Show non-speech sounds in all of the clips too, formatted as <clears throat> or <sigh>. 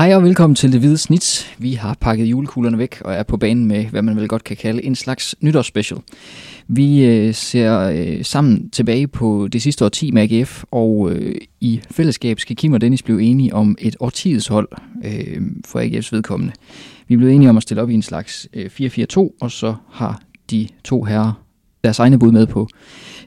Hej og velkommen til Det Hvide Snit. Vi har pakket julekuglerne væk og er på banen med, hvad man vel godt kan kalde en slags nytårsspecial. Vi øh, ser øh, sammen tilbage på det sidste årti med AGF, og øh, i fællesskab skal Kim og Dennis blive enige om et årtiets hold øh, for AGF's vedkommende. Vi blev enige om at stille op i en slags øh, 4-4-2, og så har de to herrer deres egne bud med på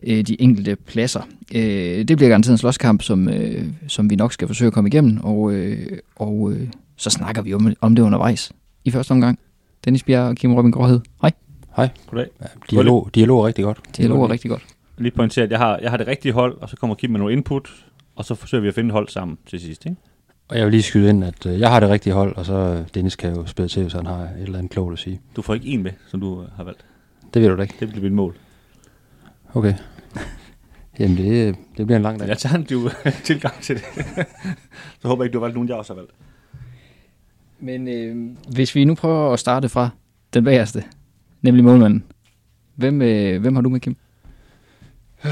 øh, de enkelte pladser. Øh, det bliver garanteret en slåskamp, som, øh, som vi nok skal forsøge at komme igennem, og, øh, og øh, så snakker vi om, om det undervejs i første omgang. Dennis Bjerg og Kim Robin Gråhed. Hej. Hej. Goddag. Ja, dialog, dialog er rigtig godt. Dialog er rigtig godt. Lige pointere, at jeg har, jeg har det rigtige hold, og så kommer Kim med nogle input, og så forsøger vi at finde et hold sammen til sidst. Ikke? Og jeg vil lige skyde ind, at øh, jeg har det rigtige hold, og så øh, Dennis kan jo spille til, hvis han har et eller andet klogt at sige. Du får ikke en med, som du øh, har valgt. Det ved du da ikke. Det bliver mit mål. Okay. Jamen, det, det bliver en lang dag. Jeg tager en du <laughs> tilgang til det. <laughs> så håber jeg ikke, du har valgt nogen, jeg også har valgt. Men øh, hvis vi nu prøver at starte fra den bagerste, nemlig målmanden. Hvem, øh, hvem har du med, Kim? Jeg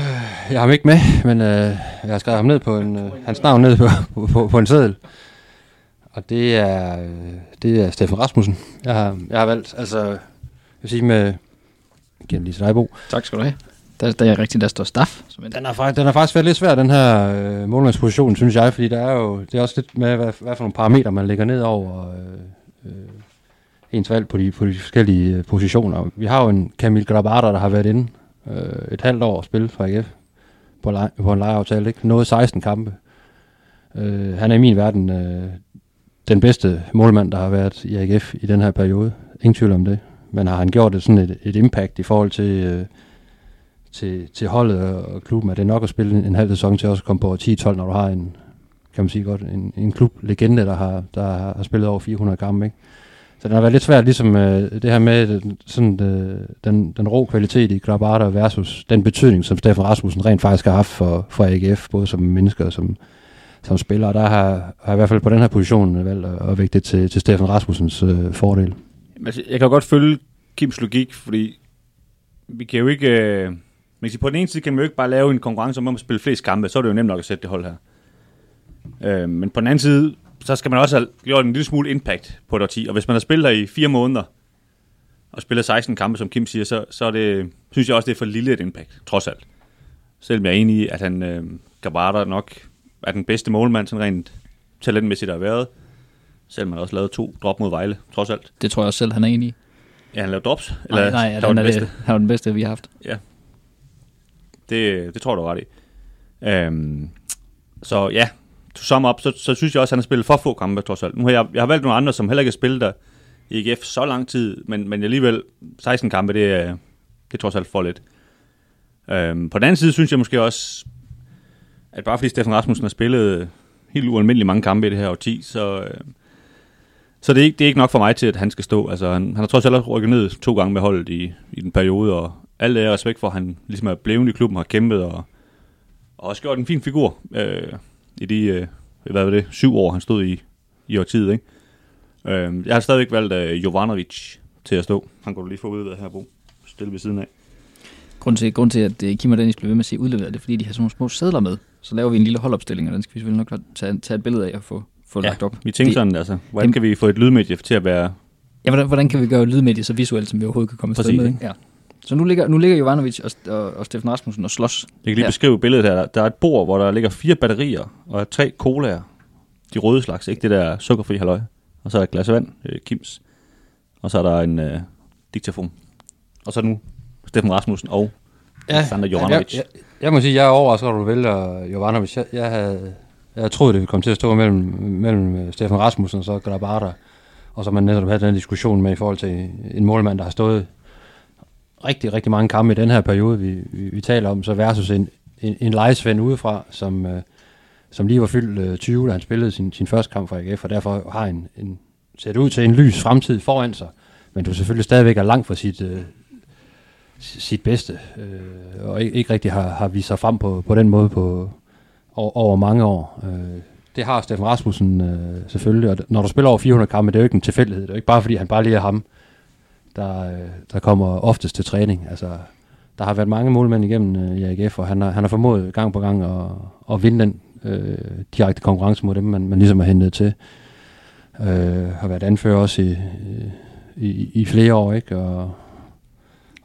har ham ikke med, men øh, jeg har skrevet ham ned på en, øh, hans navn ned på, på, på, på en seddel. Og det er, øh, det er Steffen Rasmussen. Jeg har, jeg har valgt, altså, jeg vil sige med, jeg giver den lige til dig, Bo. Tak skal du have. Der, der er rigtigt, der står staff. Som en Den har, faktisk, den har faktisk været lidt svær, den her øh, målmandsposition, synes jeg, fordi der er jo, det er også lidt med, hvad, hvad for nogle parametre, man lægger ned over øh, øh, ens valg på de, på de forskellige øh, positioner. Vi har jo en Camille Grabada, der har været inde øh, et halvt år og spillet for AGF på, lege, på en lejeaftale, ikke? Noget 16 kampe. Øh, han er i min verden øh, den bedste målmand, der har været i AGF i den her periode. Ingen tvivl om det. Men har han gjort et, sådan et, et impact i forhold til... Øh, til, til holdet og klubben, at det er nok at spille en, en halv sæson til også at komme på 10-12, når du har en, kan man sige godt, en, en klublegende, der har, der har spillet over 400 kampe, ikke? Så det har været lidt svært, ligesom øh, det her med øh, sådan, øh, den, den rå kvalitet i Grabada versus den betydning, som Steffen Rasmussen rent faktisk har haft for, for AGF, både som mennesker og som, som spiller. Der har, har jeg i hvert fald på den her position valgt at, at vægte det til, til Steffen Rasmussens øh, fordel. Altså, jeg kan godt følge Kims logik, fordi vi kan jo ikke... Øh men på den ene side kan man jo ikke bare lave en konkurrence om at spille flest kampe, så er det jo nemt nok at sætte det hold her. Øh, men på den anden side, så skal man også have gjort en lille smule impact på et årti. Og hvis man har spillet her i fire måneder, og spiller 16 kampe, som Kim siger, så, så er det, synes jeg også, det er for lille et impact, trods alt. Selvom jeg er enig i, at han øh, Gabata nok er den bedste målmand, sådan rent talentmæssigt der har været. Selvom man også lavet to drop mod Vejle, trods alt. Det tror jeg også selv, han er enig i. Ja, han lavede drops? Eller, nej, nej, han, var den bedste? Det, han var den bedste, vi har haft. Ja, det, det tror du ret i. Øhm, så ja, to sum up, så, så synes jeg også, at han har spillet for få kampe, trods alt. Nu har jeg, jeg har valgt nogle andre, som heller ikke har spillet der i IGF så lang tid, men, men alligevel 16 kampe, det er, det er trods alt for lidt. Øhm, på den anden side synes jeg måske også, at bare fordi Stefan Rasmussen har spillet helt ualmindeligt mange kampe i det her årti, så, øh, så det er, ikke, det er ikke nok for mig til, at han skal stå. Altså, han, han har trods alt rykket ned to gange med holdet i, i den periode, og alt er respekt for, at han ligesom er blevet i klubben, har kæmpet og, og også gjort en fin figur øh, i de, øh, hvad var det, syv år, han stod i, i årtiet, ikke? Øh, jeg har stadigvæk valgt øh, Jovanovic til at stå. Han kunne du lige få udleveret her, Bo. Stille ved siden af. Grund til, grund til at øh, Kim og Dennis blev ved med at sige udleveret, det er fordi, de har sådan nogle små sædler med. Så laver vi en lille holdopstilling, og den skal vi selvfølgelig nok tage, tage et billede af og få, få ja, lagt op. vi tænker det, sådan, altså, hvordan det, kan vi få et lydmedie til at være... Ja, hvordan, hvordan kan vi gøre lydmedie så visuelt, som vi overhovedet kan komme afsted med? Ikke? Ja. Så nu ligger, nu ligger Jovanovic og, og, og Steffen Rasmussen og slås. Jeg kan lige ja. beskrive billedet her. Der er et bord, hvor der ligger fire batterier og tre colaer. De røde slags, ikke det der sukkerfri halløj. Og så er der et glas vand, øh, Kims. Og så er der en øh, diktafon. Og så nu Steffen Rasmussen og ja, Alexander Jovanovic. Jeg, jeg, jeg, må sige, jeg er overrasket, at du vælger Jovanovic. Jeg, jeg havde, jeg troede, det ville komme til at stå mellem, mellem øh, Stefan Steffen Rasmussen og så Grabada. Og så man netop havde den diskussion med i forhold til en målmand, der har stået rigtig, rigtig mange kampe i den her periode, vi, vi, vi taler om, så versus en, en, en lejesvend udefra, som, øh, som lige var fyldt øh, 20, da han spillede sin, sin første kamp for AGF, og derfor har en, en, ser det ud til en lys fremtid foran sig, men du selvfølgelig stadigvæk er langt fra sit, øh, sit bedste, øh, og ikke, ikke rigtig har, har vist sig frem på, på den måde på, over, over mange år. Øh, det har Steffen Rasmussen øh, selvfølgelig, og når du spiller over 400 kampe, det er jo ikke en tilfældighed, det er jo ikke bare fordi, han bare lige er ham, der, øh, der kommer oftest til træning. Altså, der har været mange målmænd igennem øh, i AGF, og han har, han har formået gang på gang at, at vinde den øh, direkte konkurrence mod dem, man, man ligesom har hentet til. øh, har været anfører også i, i, i flere år, ikke? Og,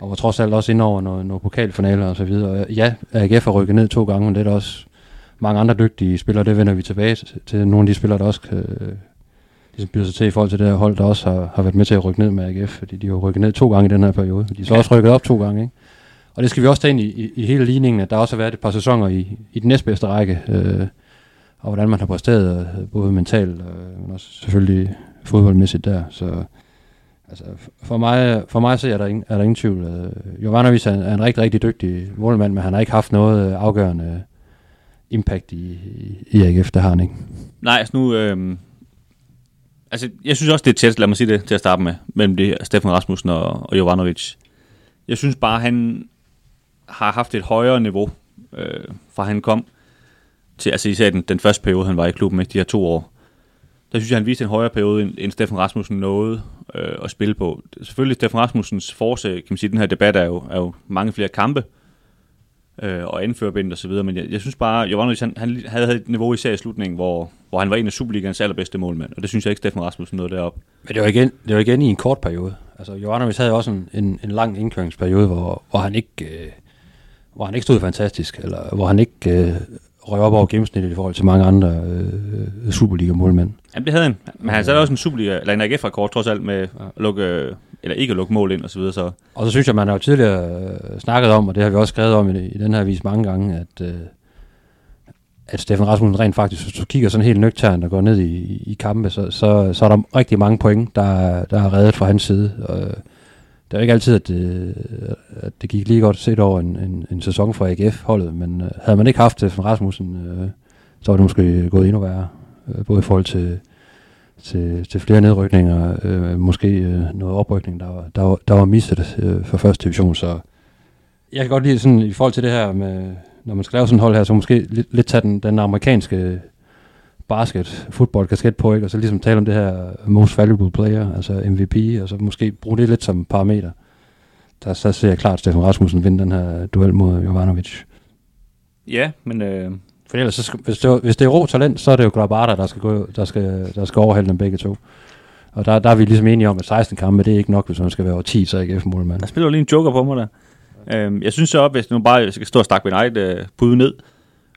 og var trods alt også ind over nogle, nogle pokalfinaler og så videre. Ja, AGF har rykket ned to gange, men det er da også mange andre dygtige spillere, det vender vi tilbage til, til nogle af de spillere, der også kan, ligesom byder sig til i forhold til det her hold, der også har, har været med til at rykke ned med AGF, fordi de har rykket ned to gange i den her periode. De er så også rykket op to gange, ikke? Og det skal vi også tage ind i, i, i hele ligningen, at der også har været et par sæsoner i, i den næstbedste række, øh, og hvordan man har præsteret, øh, både mentalt, øh, men også selvfølgelig fodboldmæssigt der. Så altså, for mig, for mig så er der ingen, er der ingen tvivl. Øh, Jovanovic er en, er en rigtig, rigtig dygtig målmand, men han har ikke haft noget øh, afgørende impact i, i, AGF, det har han ikke. Nej, altså nu... Øh, altså, jeg synes også, det er tæt, lad mig sige det til at starte med, mellem det Stefan Rasmussen og, og Jovanovic. Jeg synes bare, han har haft et højere niveau, øh, fra han kom til, altså især den, den første periode, han var i klubben, ikke, de her to år. Der synes jeg, han viste en højere periode, end, end Stefan Rasmussen nåede øh, at spille på. Selvfølgelig, Stefan Rasmussens force, kan man sige, den her debat er jo, er jo mange flere kampe, øh, og anførerbind og så videre, men jeg, jeg synes bare, Jovanovic, han, han havde et niveau især i slutningen, hvor, hvor han var en af Superligans allerbedste målmænd, og det synes jeg ikke, Stefan Rasmussen nåede derop. Men det var igen, det var igen i en kort periode. Altså, Jovanovic havde også en, en, en lang indkøringsperiode, hvor, hvor han ikke... Øh, hvor han ikke stod fantastisk, eller hvor han ikke øh, røg op over gennemsnittet i forhold til mange andre øh, Superliga-målmænd. Jamen det havde han, men han satte også en Superliga, eller en AGF-rekord trods alt med at lukke, eller ikke at lukke mål ind og så videre. Så. Og så synes jeg, man har jo tidligere øh, snakket om, og det har vi også skrevet om i, i den her vis mange gange, at, øh, at Stefan Rasmussen rent faktisk, hvis du kigger sådan helt nøgternt og går ned i, i kampe, så, så, så er der rigtig mange point, der, der er reddet fra hans side. Og, øh, det er jo ikke altid, at det, at det gik lige godt set over en, en, en sæson for AGF-holdet, men øh, havde man ikke haft Stefan Rasmussen, øh, så var det måske gået endnu værre. Øh, både i forhold til, til, til flere nedrykninger, øh, måske øh, noget oprykning, der var, der var, der var misset øh, for første division. Så jeg kan godt lide sådan, i forhold til det her med, når man skal lave sådan et hold her, så måske lidt, lidt tage den, den amerikanske basket, fodbold, kasket på, ikke? og så ligesom tale om det her most valuable player, altså MVP, og så måske bruge det lidt som parameter. Der så ser jeg klart Stefan Rasmussen vinde den her duel mod Jovanovic. Ja, men... Øh... For ellers, så skal, hvis, det, er, hvis det er rå talent, så er det jo Grabata, der skal, gå, der skal, der skal overhælde dem begge to. Og der, der er vi ligesom enige om, at 16 kampe, det er ikke nok, hvis man skal være over 10, så ikke F-målmand. Der spiller jo lige en joker på mig der. Øhm, jeg synes så op, hvis nu bare skal stå og stakke min eget øh, bud ned,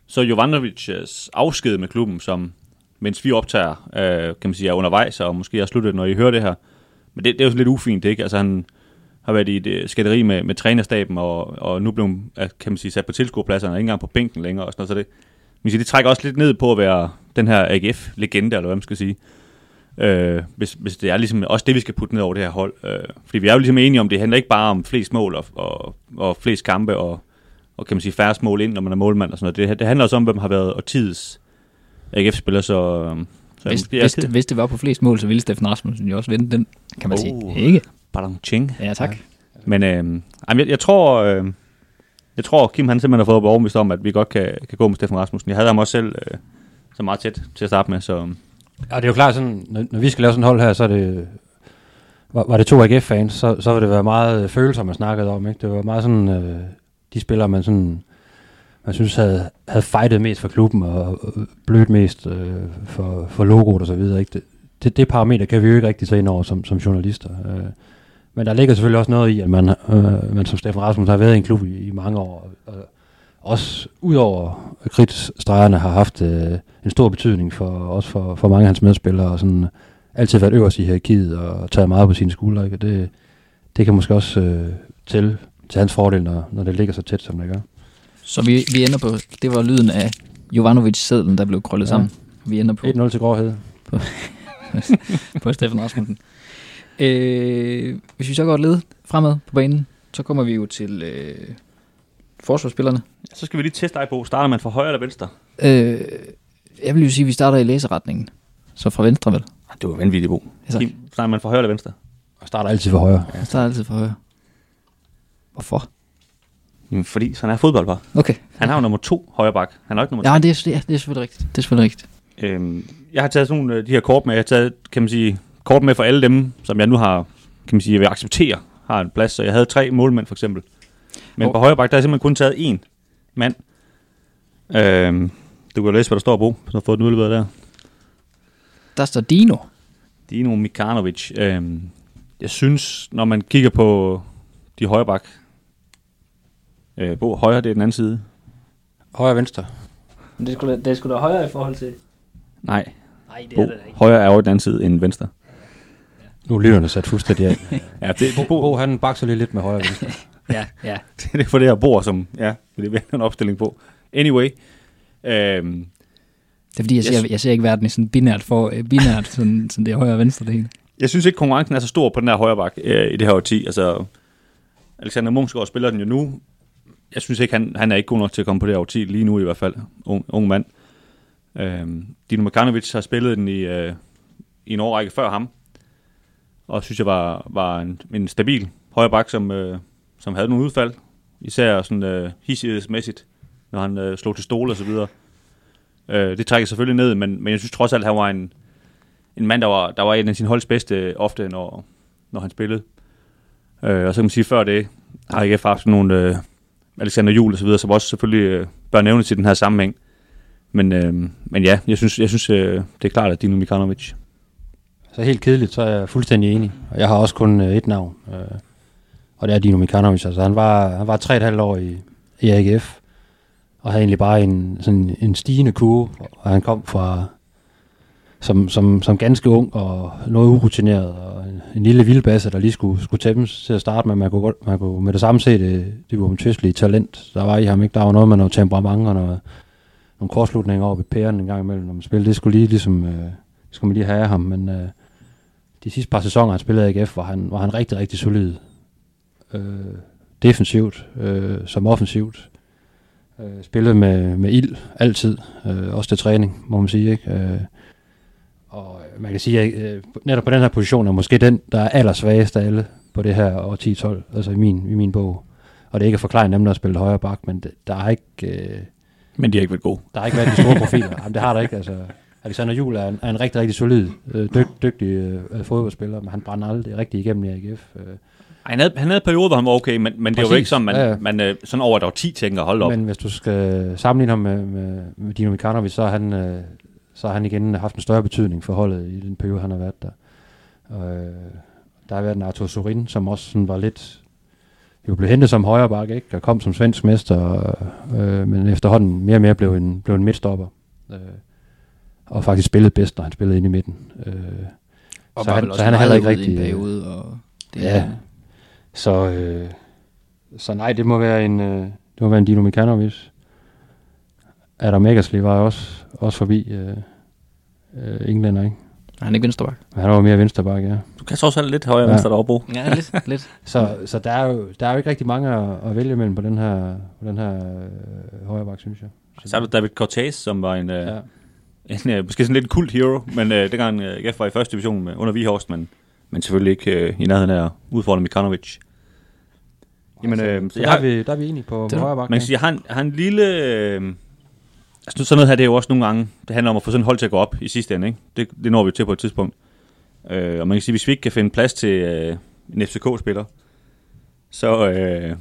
så Jovanovics afsked med klubben, som mens vi optager, øh, kan man sige, er undervejs, og måske er sluttet, når I hører det her. Men det, det er jo lidt ufint, ikke? Altså han har været i et øh, med, med trænerstaben, og, og nu blev kan man sige, sat på tilskuerpladserne, og ikke engang på bænken længere, og sådan noget, så det, man siger, det trækker også lidt ned på at være den her AGF-legende, eller hvad man skal sige. Øh, hvis, hvis det er ligesom også det, vi skal putte ned over det her hold. Øh, fordi vi er jo ligesom enige om, det handler ikke bare om flest mål og, og, og flest kampe, og, og kan man sige færre mål ind, når man er målmand og sådan noget. Det, det handler også om, hvem har været årtids AGF-spiller, så... Så hvis, hvis, det, hvis det var på flest mål, så ville Steffen Rasmussen jo også vinde den, kan man oh, sige. Ikke? Pardon, ching. Ja, tak. Ja. Men øh, jeg, jeg tror... Øh, jeg tror, Kim han simpelthen har fået overbevist om, at vi godt kan, kan gå med Steffen Rasmussen. Jeg havde ham også selv øh, så meget tæt til at starte med, så... Ja, det er jo klart, sådan, når, når vi skal lave sådan et hold her, så er det... Var, var det to AGF-fans, så, så vil det være meget øh, følelser, man snakkede om. Ikke? Det var meget sådan... Øh, de spillere, man sådan man synes havde, havde fightet mest for klubben og blødt mest øh, for, for logoet og så videre. Ikke? Det, det, det parameter kan vi jo ikke rigtig se ind over som, som journalister. Øh, men der ligger selvfølgelig også noget i, at man, øh, man som Steffen Rasmussen har været i en klub i, i mange år. Og, og også udover kridtstregerne har haft øh, en stor betydning for også for, for mange af hans medspillere, og sådan altid været øverst i hierarkiet og taget meget på sine skuldre. Ikke? Det, det kan måske også øh, til, til hans fordel, når, når det ligger så tæt, som det gør. Så vi, vi ender på, det var lyden af Jovanovic-sædlen, der blev krøllet ja. sammen. Vi ender på... 1-0 til Gråhed. <laughs> På, på Stefan Rasmussen. Øh, hvis vi så går led fremad på banen, så kommer vi jo til øh, forsvarsspillerne. Så skal vi lige teste dig på. Starter man fra højre eller venstre? Øh, jeg vil jo sige, at vi starter i læseretningen. Så fra venstre vel? Det var vanvittigt, Bo. Ja, starter man fra højre eller venstre? Jeg starter altid fra højre. Ja. Jeg starter altid fra højre. Hvorfor? Jamen, fordi så han er fodboldbar. Okay. Han har jo nummer to højre bak. Han har ikke nummer ja, tre. Det er, ja, det er selvfølgelig rigtigt. Det er selvfølgelig rigtigt. Øhm, jeg har taget sådan nogle de her kort med. Jeg har taget, kan man sige, kort med for alle dem, som jeg nu har, kan man sige, jeg vil acceptere, har en plads. Så jeg havde tre målmænd for eksempel. Men oh. på højre bak, der har jeg simpelthen kun taget én mand. Øhm, du kan læse, hvad der står på, så har fået den udleveret der. Der står Dino. Dino Mikanovic. Øhm, jeg synes, når man kigger på de højre bak, øh, Bo, højre, det er den anden side. Højre venstre. Men det skulle, da, det skulle da højere i forhold til... Nej, Nej, det Bo, højre er over den anden side end venstre. Nu er lytterne sat fuldstændig af. <laughs> Ja, det, Bo, Bo, han bakser lige lidt med højre venstre. <laughs> Ja, ja. <laughs> det er for det her bord, som, ja, det er en opstilling på. Anyway, øhm, Det er fordi, jeg ser, jeg ser ikke verden i sådan binært, for, øh, binært sådan, sådan det højre og venstre det hele. jeg synes ikke, konkurrencen er så stor på den her højre bak øh, i det her årti. Altså, Alexander Mungsgaard spiller den jo nu. Jeg synes ikke, han, han er ikke god nok til at komme på det her årti, lige nu i hvert fald. Ung, ung mand. Øhm, Dino Makanovic har spillet den i, øh, i en årrække før ham. Og synes jeg var, var en, en stabil højre bak, som, øh, som havde nogle udfald. Især sådan øh, hissighedsmæssigt, når han øh, slog til stole og så videre. Øh, det trækker selvfølgelig ned, men, men jeg synes trods alt, at han var en, en mand, der var, der var en af sin holds bedste øh, ofte, når, når han spillede. Øh, og så kan man sige, før det har IKF haft nogle øh, Alexander Juhl og så videre, som også selvfølgelig øh, bør nævnes i den her sammenhæng. Men, øh, men ja, jeg synes, jeg synes øh, det er klart, at Dino Mikanovic. Så helt kedeligt, så er jeg fuldstændig enig. Og jeg har også kun øh, et navn. Øh, og det er Dino Mikanovic. Altså, han var, han var tre et halvt år i, i AGF. Og havde egentlig bare en, sådan en stigende kurve. Og han kom fra som, som, som ganske ung og noget urutineret. Og en, en lille vildbasse, der lige skulle, skulle tæmmes til at starte med. Man kunne, godt, man kunne med det samme se det, det var omtvistelige talent, der var i ham. Ikke? Der var noget med noget temperament og noget, nogle kortslutninger over ved pæren en gang imellem, når man spillede. Det skulle lige ligesom... Øh, skulle man lige have af ham, men øh, de sidste par sæsoner, han spillede i AGF, var han, var han rigtig, rigtig solid. Øh, defensivt, øh, som offensivt. Øh, spillede med, med ild altid, øh, også til træning, må man sige. Ikke? Øh, og man kan sige, at øh, netop på den her position er måske den, der er allersvagest af alle på det her år 10-12, altså i min, i min bog. Og det er ikke at forklare dem, der har spillet højre bak, men det, der har ikke... Øh, Men de har ikke været gode. der har ikke været de store profiler. Jamen, det har der ikke. Altså, Alexander Juhl er en, er en rigtig, rigtig solid, øh, dyg, dygtig øh, fodboldspiller, men han brænder aldrig rigtig igennem i AGF. Øh. Ej, han, havde, han havde en periode, hvor han var okay, men, men det er jo ikke sådan, man, Ja, ja, man øh, sådan over et år 10 tænker, hold op. Men hvis du skal sammenligne ham med, med, med Dino Mikanovic, så har han, øh, så har han igen haft en større betydning for holdet i den periode, han har været der. Øh, der har været en Arthur Sorin, som også sådan var lidt... Jo blev hentet som højre bakke, ikke? Og kom som svensk mester, øh, men efterhånden mere og mere blev en, blev en midtstopper. Øh, og faktisk spillede bedst, når han spillede ind i midten. Øh, Og Så han- så også han er heller ikke ude i en rigtig, øh, periode, og det Ja. Så, øh, så nej, det må være en, øh, det må være en Dino Mikanovic. Adam Eggersley var også, også forbi øh, øh, englænder, ikke? Er han ikke venstreback? Han var mere venstreback, ja. Du kan trods alt lidt højere Ja. ja. venstre derovre. Ja, lidt. lidt. <laughs> Så, så der, er jo, der er jo ikke rigtig mange at, at vælge mellem på den her, på den her øh, højre bak, synes jeg. Så er der David Cortez, som var en, øh, ja. En øh, måske sådan lidt en kult hero, men øh, dengang øh, jeg var i første division med, under Vihorst, men, men selvfølgelig ikke øh, i nærheden af at udfordre Mikanovic. Jamen, øh, så jeg der, har, er vi, der er vi enige på, på højre bak. man kan sige, jeg har en, har en lille... Øh, altså sådan noget her, det er jo også nogle gange, det handler om at få sådan et hold til at gå op i sidste ende, ikke? Det, det når vi til på et tidspunkt. Øh, og man kan sige, hvis vi ikke kan finde plads til øh, en FCK-spiller, så, øh,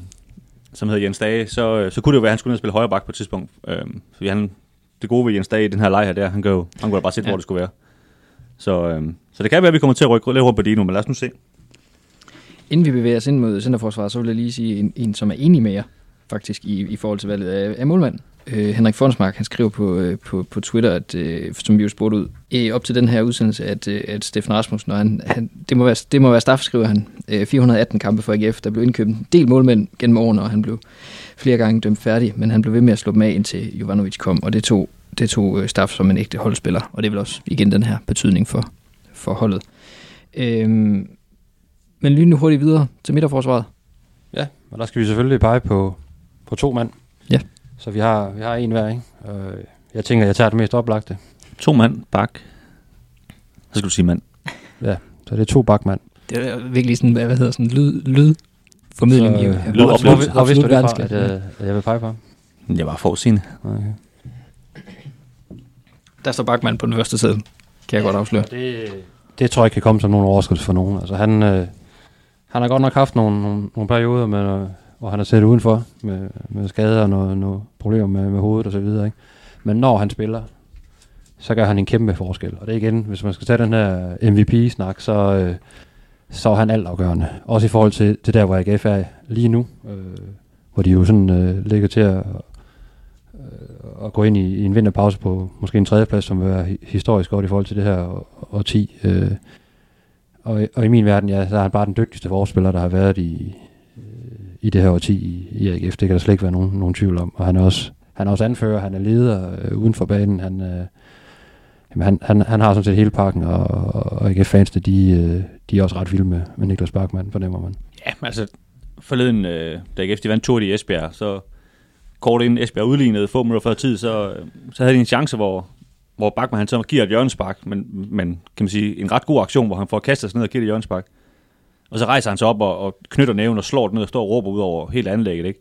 som hedder Jens Dage, så, øh, så kunne det jo være, at han skulle ned og spille højre bak på et tidspunkt. Øh, fordi han, det gode ved Jens Dage i den her leg her, der, han, kan jo, han kunne da bare sætte, Ja. hvor det skulle være. Så, øh, så det kan være, at vi kommer til at rykke lidt rundt på Dino, men lad os nu se. Inden vi bevæger os ind mod centerforsvaret, så vil jeg lige sige en, en som er enig med jer, faktisk, i, i forhold til valget af, af målmand. Øh, Henrik Fonsmark, han skriver på, øh, på, på Twitter, at, øh, som vi jo spurgte ud, øh, op til den her udsendelse, at, øh, at Steffen Rasmussen, og han, han, det, må være, det må være staff, skriver han, øh, 418 kampe for AGF, der blev indkøbt en del målmænd gennem årene, og han blev flere gange dømt færdig, men han blev ved med at slå dem af, indtil Jovanovic kom, og det tog, det tog øh, staff som en ægte holdspiller, og det er vel også igen den her betydning for, for holdet. Øhm, men lige nu hurtigt videre til midterforsvaret. Ja, og der skal vi selvfølgelig pege på, på to mand. Ja. Så vi har, vi har en hver, ikke? Og jeg tænker, jeg tager det mest oplagte. To mand, bak. Så skal du sige mand. Så det er to bakmand. Det er virkelig sådan, hvad, hvad hedder sådan, lyd, lyd formidling Så, i øh, lyd- hvor, hvor vidste du det fra, at, øh, at jeg vil pege på ham? Jeg var forudsigende. Okay. Der står Bachmann på den første side, kan jeg godt afsløre. Det, det tror jeg ikke kan komme som nogen overraskelse for nogen. Altså han, øh, han har godt nok haft nogle, nogle, nogle perioder, med, øh, hvor han har siddet udenfor med, med skader og noget, noget problemer med, med hovedet og så videre. Ikke? Men når han spiller, så gør han en kæmpe forskel. Og det er igen, hvis man skal tage den her MVP-snak, så, øh, så er han altafgørende. Også i forhold til, til der, hvor AGF er lige nu, øh, hvor de jo sådan øh, ligger til at, øh, at gå ind i, i en vinterpause på måske en tredjeplads, som vil være historisk godt i forhold til det her årti. Øh, og, og i min verden, ja, så er han bare den dygtigste forspiller, der har været i, øh, i det her årti i, i AGF. Det kan der slet ikke være nogen, nogen tvivl om. Og han er også, han er også anfører, han er leder øh, uden for banen. Han, øh, jamen, han, han, han har sådan set hele pakken, og, og AGF-fansene, de, øh, de er også ret vilde med, med Niklas Bachmann, fornemmer man. Ja, men altså, forleden, øh, da AGF de vandt tur i Esbjerg, så kort inden Esbjerg udlignede få minutter før tid, så, øh, så havde de en chance, hvor, hvor Bachmann han så giver et hjørnespark, men, men kan man sige, en ret god aktion, hvor han får kastet sig ned og giver et hjørnespark. Og så rejser han sig op og, og knytter næven og slår den ned og står og råber ud over hele anlægget, ikke?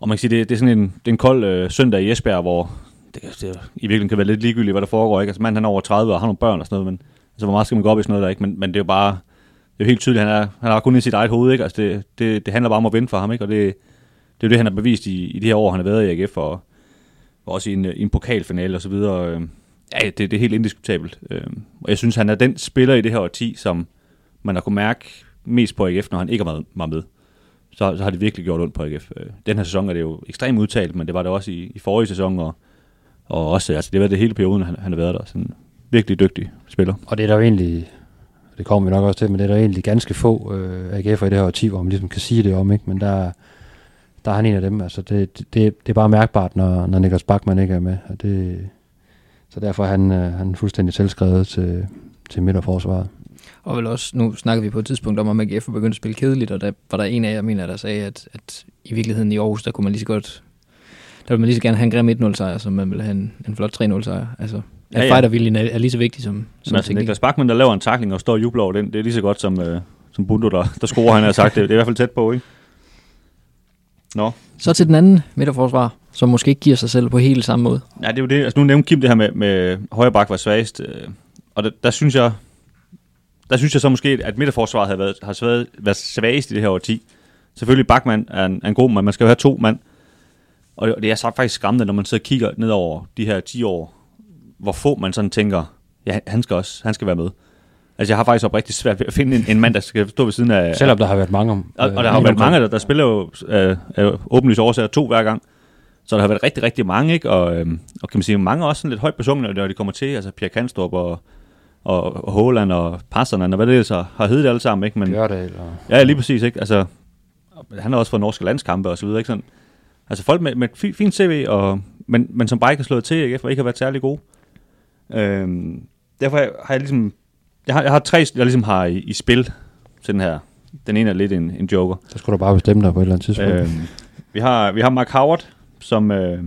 Og man kan sige, det, det er sådan en, det er en kold øh, søndag i Esbjerg, hvor det, det, i virkeligheden kan være lidt ligegyldigt, hvad der foregår, ikke? Altså manden han er over 30 og har nogle børn og sådan noget, men altså, hvor meget skal man gå op i sådan noget der, ikke? Men, men det er jo bare, det er jo helt tydeligt, han, er, han har kun i sit eget hoved, ikke? Altså det, det, det handler bare om at vinde for ham, ikke? Og det, det er jo det, han har bevist i, i det her år, han har været i AGF, og, og også i en, i en pokalfinale og så videre. Øh, ja, det, det er helt indiskutabelt. Øh, og jeg synes, han er den spiller i det her årti, som man har kunne mærke mest på AGF, når han ikke har været med. Så, så har det virkelig gjort ondt på AGF. Øh, den her sæson er det jo ekstremt udtalt, men det var det også i, i forrige sæson, og, og også, altså det var det hele perioden, han, han har været der. Sådan virkelig dygtig spiller. Og det er der jo egentlig, det kommer vi nok også til, men det er der egentlig ganske få øh, AGF'er i det her årti, hvor man ligesom kan sige det om, ikke? men der, der er han en af dem. Altså det, det, det er bare mærkbart, når, når Niklas Bachmann ikke er med. Og det, så derfor er han, øh, han fuldstændig selvskrevet til, til midterforsvaret. Og vel også, nu snakker vi på et tidspunkt om, at AGF begyndte at spille kedeligt, og der var der en af jer, mener, der sagde, at, at i virkeligheden i Aarhus, der kunne man lige så godt, der ville man lige så gerne have en grim 1-0 sejr, som man ville have en, en flot 3-0 sejr. Altså, at ja, ja. fighterviljen er, er lige så vigtig som, som altså, Niklas Bachmann, der laver en takling og står og jubler over den, det er lige så godt som, øh, som Bundo, der, der scorer, han har sagt. Det, det er i hvert fald tæt på, ikke? Nå. Så til den anden midterforsvar, som måske ikke giver sig selv på helt samme måde. Ja, det er jo det. Altså, nu nævnte Kim det her med, med højre bak var svagest, øh, og der, der, synes jeg, der synes jeg så måske, at midterforsvaret har været, har været, været svagest i det her år 10. Selvfølgelig Bachmann er en, er en god mand, man skal jo have to mand. Og det er så faktisk skræmmende, når man så kigger ned over de her 10 år, hvor få man sådan tænker, ja, han skal også, han skal være med. Altså, jeg har faktisk rigtig svært ved at finde en, en mand, der skal stå ved siden af... Selvom der har været mange om... Og, og der har været mange, der, der spiller jo øh, øh, åbenlyst årsager to hver gang. Så der har været rigtig, rigtig mange, ikke? Og, øh, og kan man sige, mange også sådan lidt højt besungne, når de kommer til. Altså, Pierre Kanstrup og, og, og Håland og Passerland, og hvad det er, så har heddet alle sammen, ikke? Men, Bjørdal og... Ja, lige præcis, ikke? Altså, han har også fået norske landskampe og så videre, ikke? Sådan, altså, folk med, med fint, fint CV, og, men, men som bare ikke har slået til, ikke? For ikke har været særlig gode. Øh, derfor har jeg ligesom jeg har, jeg har tre, jeg ligesom har i, i spil til den her. Den ene er lidt en, en joker. Så skulle du bare bestemme dig på et eller andet tidspunkt. Øh, vi, har, vi har Mark Howard, som, øh,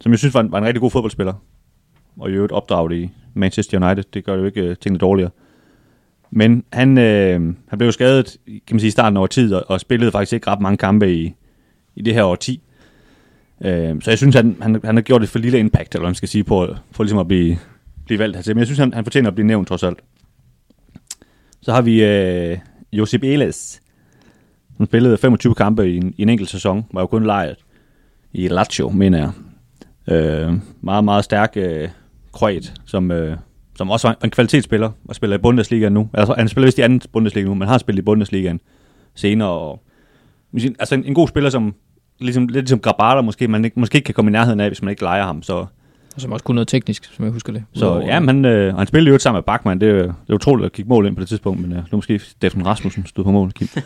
som jeg synes var en, var en rigtig god fodboldspiller. Og i øvrigt opdraget i Manchester United. Det gør jo ikke uh, tingene dårligere. Men han, øh, han blev jo skadet kan man sige, i starten af tid, og, og spillede faktisk ikke ret mange kampe i, i det her år 10. Øh, så jeg synes, han, han, han har gjort et for lille impact, eller hvad man skal sige, på, for ligesom at blive, blive valgt hertil. Men jeg synes, han, han fortjener at blive nævnt trods alt. Så har vi øh, Josip Eles, Han spillede 25 kampe i en, i en enkelt sæson, var jo kun lejet i Lazio, mener jeg. Øh, meget, meget stærk øh, kroat, som, øh, som også var en kvalitetsspiller, og spiller i Bundesliga nu. Altså, han spiller vist i anden Bundesliga nu, men har spillet i Bundesligaen senere. Og, altså en, en god spiller, som ligesom, lidt ligesom Grabata måske, man ikke, måske ikke kan komme i nærheden af, hvis man ikke leger ham. Så og som også kunne noget teknisk, som jeg husker det. Så ja, men han, øh, han spillede jo sammen med Bachmann. Det, det er utroligt at kigge mål ind på det tidspunkt, men øh, nu måske Steffen Rasmussen stod på mål, Kim. <clears throat>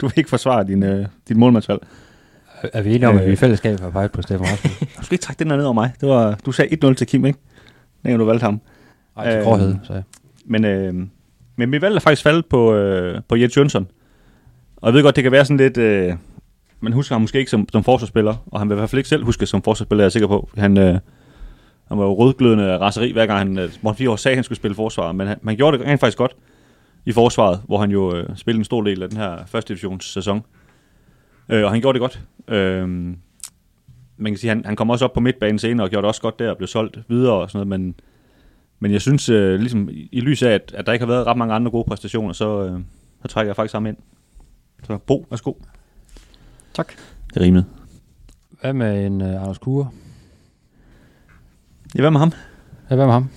du vil ikke forsvare din, øh, dit målmandsvalg. Er vi enige om, at vi i fællesskab har peget på Steffen Rasmussen? <laughs> du skal ikke trække den der ned over mig. Det var, du sagde 1-0 til Kim, ikke? Dengang du valgte ham. Ej, til gråhed, så ja. Men, øh, men vi valgte faktisk faldet på, øh, på Jens Jønsson. Og jeg ved godt, det kan være sådan lidt... Øh, man husker ham måske ikke som, som forsvarsspiller, og han vil i hvert fald ikke selv huske som forsvarsspiller, jeg er sikker på. Han, øh, han var jo rødglødende raseri, hver gang han, øh, fire år sagde, at han skulle spille forsvar, men han, han gjorde det rent faktisk godt i forsvaret, hvor han jo øh, spillede en stor del af den her første divisions sæson. Øh, og han gjorde det godt. Øh, man kan sige, han, han kom også op på midtbanen senere og gjorde det også godt der og blev solgt videre og sådan noget, men, men jeg synes, øh, ligesom i lys af, at, at der ikke har været ret mange andre gode præstationer, så, øh, så trækker jeg faktisk ham ind. Så Bo, værsgo. Tak. Det er rimeligt. Hvad med en uh, Anders Kure? Ja, hvad med ham? Ja, hvad med ham?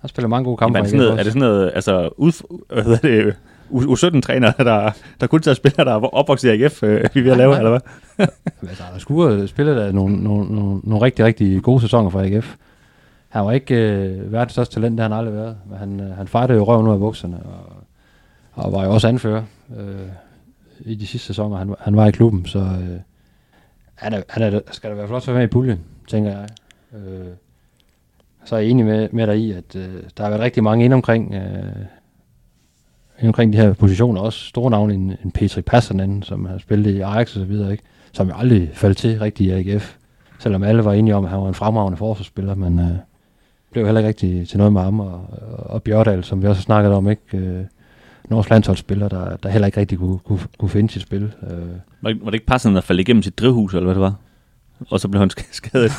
Han spiller mange gode kampe. Jamen, er, det sådan noget, er det sådan noget, altså, ud, hvad hedder det, U17-træner, der, der kun tager spillere, der er opvokset i AGF, øh, vi er ved at lave, Nej, eller hvad? <laughs> altså, der skulle spillet der nogle, nogle, nogle, nogle rigtig, rigtig gode sæsoner for AGF. Han var ikke øh, verdens største talent, det har han aldrig været. Men han, øh, han fejrede jo røven ud af bukserne, og, og var jo også anfører øh, i de sidste sæsoner, han, han var i klubben. Så øh, han, er, han er, skal da i hvert fald også være med i puljen, tænker jeg. Øh, så er jeg enig med, med dig i, at øh, der har været rigtig mange ind omkring, øh, ind omkring de her positioner. Også store navne, en, en Petri Passanen, som har spillet i Ajax og så videre, ikke? som jo aldrig faldt til rigtig i AGF. Selvom alle var enige om, at han var en fremragende forsvarsspiller, men øh, blev heller ikke rigtig til noget med ham. Og, og, og Bjørdal, som vi også har snakket om, ikke? Øh, Norges landsholdsspiller, der, der heller ikke rigtig kunne, kunne, kunne finde sit spil. Øh, Var det, var det ikke passende at falde igennem sit drivhus, eller hvad det var? Og så blev han <laughs> sk- skadet.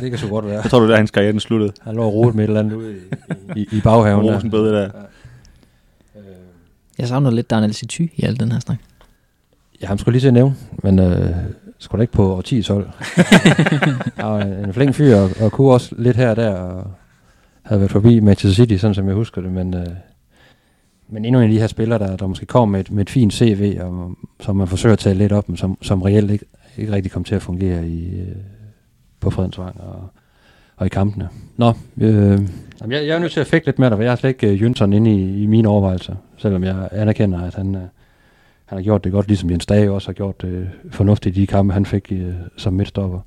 det, kan så godt være. Jeg tror, det var der, hans karriere den sluttede. Han lå og rodet med et eller andet ude i, i, i baghaven. der. Rosenbøde der. Øh, Jeg savner lidt Daniel Situ i al den her snak. Ja, ham skulle lige til at nævne, men øh, skulle da ikke på årtiets hold. <laughs> Han var en flink fyr, og, og kunne også lidt her og der, og havde været forbi Manchester City, sådan som jeg husker det, men, øh, men endnu en af de her spillere, der, der måske kom med et, med et fint CV, og, som man forsøger at tage lidt op, men som, som reelt ikke, ikke rigtig kom til at fungere i, øh, på Fredensvang og, og i kampene. Nå, øh, jeg, jeg er nødt til at fække lidt med dig, for jeg har slet ikke øh, Jønsson inde i, i mine overvejelser, selvom jeg anerkender, at han... Øh, han har gjort det godt, ligesom Jens Dage også har gjort det fornuftigt i de kampe, han fik øh, som midtstopper.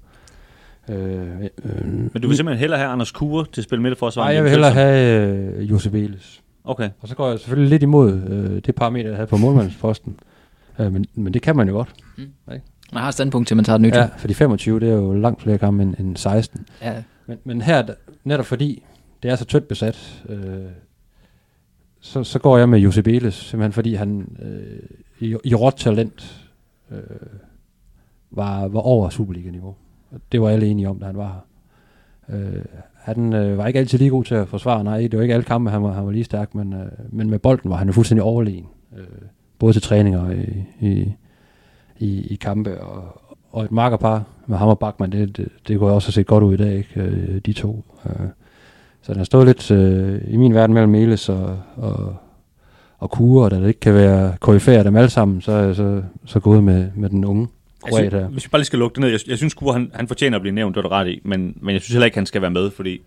Øh, øh, Men du vil simpelthen hellere have Anders Kure til at spille midterforsvar? Nej, jeg vil hellere have øh, Josef Elis. Okay. Og så går jeg selvfølgelig lidt imod øh, det parameter, jeg havde på målmandsposten. Øh, men, men det kan man jo godt. Man har et standpunkt til, at man tager et nyt. Ja, for de 25, det er jo langt flere kampe end, end 16. ja. Men, men her, netop fordi det er så tyndt besat, øh, så, så går jeg med Josep Elis, simpelthen fordi han øh, i, i råt talent øh, var, var over Superliga-niveau. Det var alle enige om, da han var her. Øh, han øh, var ikke altid lige god til at forsvare, nej, det var ikke alle kampe, han var, han var lige stærk, men, øh, men med bolden var han jo fuldstændig overlegen. Øh, både til træninger og i, i, i, i kampe, og, og et markerpar med ham og Bachmann, det, det, det kunne også have set godt ud i dag, ikke? Øh, de to. Øh, så den har stået lidt øh, i min verden mellem Eles og, og, og Kure, og da det ikke kan være KF'er dem alle sammen, så er jeg så, så gået med, med den unge jeg kroat her. synes, hvis vi bare lige skal lukke det ned, jeg, jeg synes Kure, han, han fortjener at blive nævnt, det er du ret i, men, men jeg synes heller ikke, han skal være med, fordi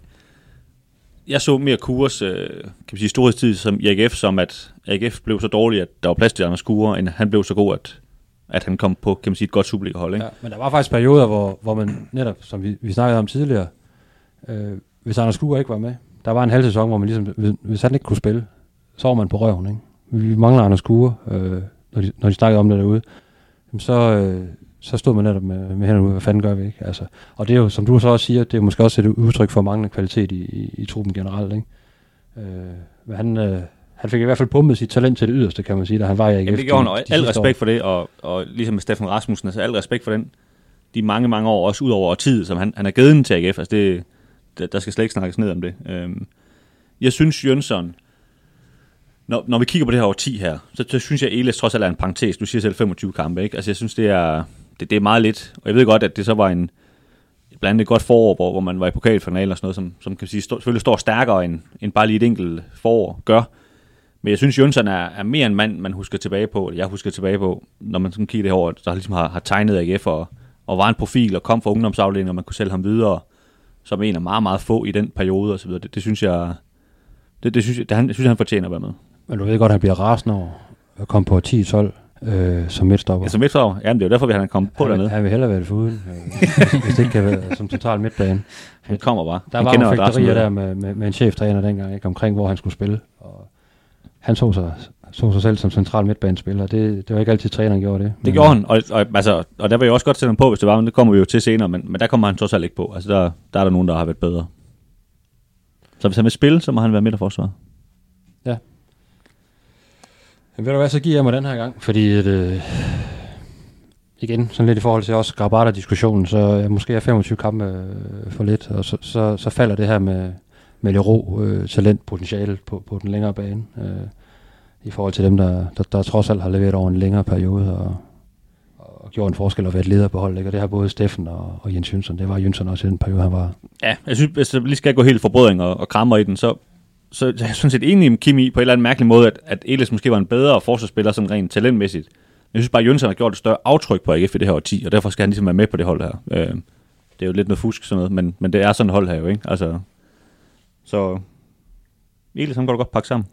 jeg så mere Kures øh, kan man sige, storhedstid som i AGF, som at AGF blev så dårlig, at der var plads til Anders Kure, end han blev så god, at, at han kom på kan man sige, et godt Superliga-hold. Ikke? Ja, men der var faktisk perioder, hvor, hvor man netop, som vi, vi snakkede om tidligere, øh, hvis Anders Kure ikke var med, der var en halv sæson, hvor man ligesom, hvis, hvis han ikke kunne spille, så var man på røven, ikke? Vi mangler Anders Kure, øh, når, de, når de snakkede om det derude. Jamen, så, øh, så stod man netop med, med hænderne ude, hvad fanden gør vi, ikke? Altså, og det er jo, som du så også siger, det er måske også et udtryk for manglende kvalitet i, i, i truppen generelt, ikke? Øh, men han, øh, han fik i hvert fald pumpet sit talent til det yderste, kan man sige, da han var i AGF. Jamen, det gjorde han, de- al respekt år. for det, og, og ligesom med Steffen Rasmussen, altså al respekt for den, de mange, mange år, også ud over tid, som han, han er givet til AGF, altså det, der, der skal slet ikke snakkes ned om det. Øhm, jeg synes, Jønsson, når, når vi kigger på det her over 10 her, så, så synes jeg, at Elis trods alt er en parentes. Du siger selv 25 kampe, ikke? Altså, jeg synes, det er, det, det er meget lidt. Og jeg ved godt, at det så var en, blandt andet et godt forår, hvor, hvor man var i pokalfinalen og sådan noget, som, som kan sige, stå, selvfølgelig står stærkere end, end bare lige et enkelt forår gør. Men jeg synes, Jønsson er, er mere en mand, man husker tilbage på, eller jeg husker tilbage på, når man sådan kigger det her over, der ligesom har, har tegnet AGF og, og var en profil og kom fra ungdomsafdelingen, og man kunne sælge ham videre som en af meget, meget få i den periode og så videre. Det, det synes jeg, det, det synes jeg, det, han, jeg synes, han fortjener at være med. Men du ved godt, at han bliver rasende over at komme på 10-12 øh, som midtstopper. Ja, som midtstopper, jamen det er jo derfor, vi han kommet på han, dernede. han vil hellere være det foruden, øh, hvis, hvis det ikke kan være som total midtbane. <laughs> Han kommer bare. Der han var nogle fægterier der med, med, med en cheftræner dengang, ikke, omkring hvor han skulle spille. Og han så sig, så sig selv som central midtbanespiller. Det, det var ikke altid, træneren gjorde det. Det gjorde han, og, og, altså, og der vil jeg også godt sætte ham på, hvis det var, men det kommer vi jo til senere, men, men der kommer han trods alt ikke på. Altså der, der er der nogen, der har været bedre. Så hvis han vil spille, så må han være midterforsvar. Ved du hvad, så giver jeg mig den her gang, fordi at, øh, igen, sådan lidt i forhold til også Grabata-diskussionen, så øh, måske er 25 kampe øh, for lidt, og så, så, så falder det her med, med lidt ro, øh, talent, potentiale på, på den længere bane, øh, i forhold til dem, der, der, der trods alt har leveret over en længere periode, og, og gjort en forskel og været leder på holdet. Ikke? Og det har både Steffen og, og Jens Jønsson. Det var Jønsson også i den periode, han var. Ja, jeg synes, hvis jeg lige skal gå helt forbrødring og, og krammer i den, så, så jeg er sådan set enig med Kim i på en eller anden mærkelig måde, at, at Elis måske var en bedre forsvarsspiller sådan rent talentmæssigt. Jeg synes bare, at Jønsson har gjort et større aftryk på AGF i det her årti, og derfor skal han ligesom være med på det hold her. Øh, det er jo lidt noget fusk sådan noget, men, men det er sådan et hold her jo, ikke? Altså, så Elis, han går da godt pakke sammen.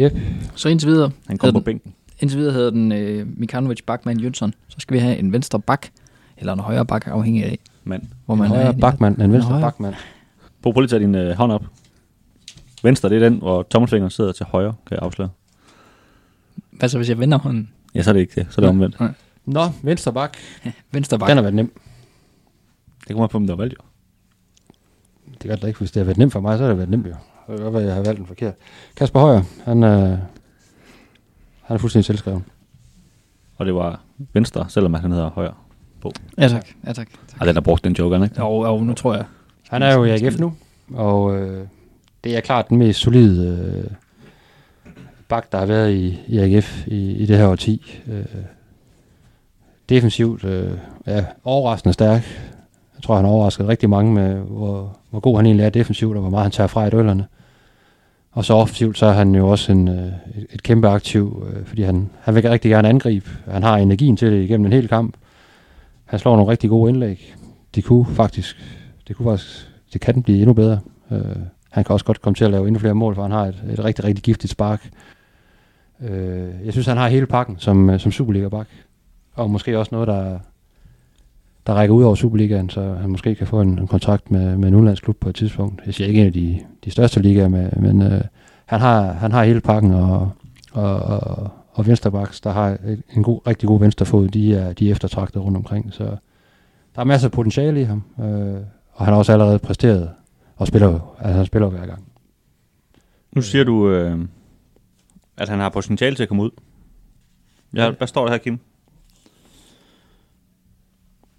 Yep. Så indtil videre, Han kommer på bænken. indtil videre hedder den øh, Mikanovic, Bachmann, Jønsson. Så skal vi have en venstre bak, eller en højre bak, afhængig af, Men hvor En man er. højre bakmand, en venstre bakmand. prøv lige at tage din øh, hånd op. Venstre, det er den, hvor tommelfingeren sidder til højre, kan jeg afsløre. Hvad så, hvis jeg vender hånden? Ja, så er det ikke det. Så er det omvendt. Nå, venstre bak. <laughs> Venstre bak. Den har været nem. Det kommer på, om der er valgt jo. Det gør det da ikke. Hvis det har været nemt for mig, så har det været nemt jo. Det kan godt være, jeg har valgt den forkert. Kasper Højer, han, øh, han er fuldstændig selvskreven. Og det var venstre, selvom han hedder højre. Ja tak. Ja, tak. Og den har brugt den joke, han, ikke? Og, og nu tror jeg. Han er jo i AGF nu, og øh, det er klart den mest solide øh, bak, der har været i, i AGF i, i det her årti. Øh, defensivt, øh, ja, overraskende stærk. Jeg tror, han har overrasket rigtig mange med, hvor, hvor god han egentlig er defensivt, og hvor meget han tager fra i duellerne. Og så offensivt, så er han jo også en, øh, et, et kæmpe aktiv, øh, fordi han, han vil rigtig gerne angribe. Han har energien til det igennem en hel kamp. Han slår nogle rigtig gode indlæg. Det kunne faktisk, det kunne faktisk, det kan den blive endnu bedre. Øh, han kan også godt komme til at lave endnu flere mål, for han har et, et rigtig, rigtig giftigt spark. Øh, jeg synes, han har hele pakken som, øh, som Superliga-bak. Og måske også noget, der, der rækker ud over Superligaen, så han måske kan få en, en kontrakt med, med en udenlandsklub på et tidspunkt. Jeg siger ikke en af de, de største ligaer, med, men øh, han, har, han har hele pakken, og, og, og, og venstrebaks, der har en god, rigtig god venstrefod, de er, de er eftertragtet rundt omkring. Så der er masser af potentiale i ham, øh, og han har også allerede præsteret, og spiller jo, altså han spiller jo hver gang. Nu siger du, øh, at han har potentiale til at komme ud. Ja, hvad står der her, Kim?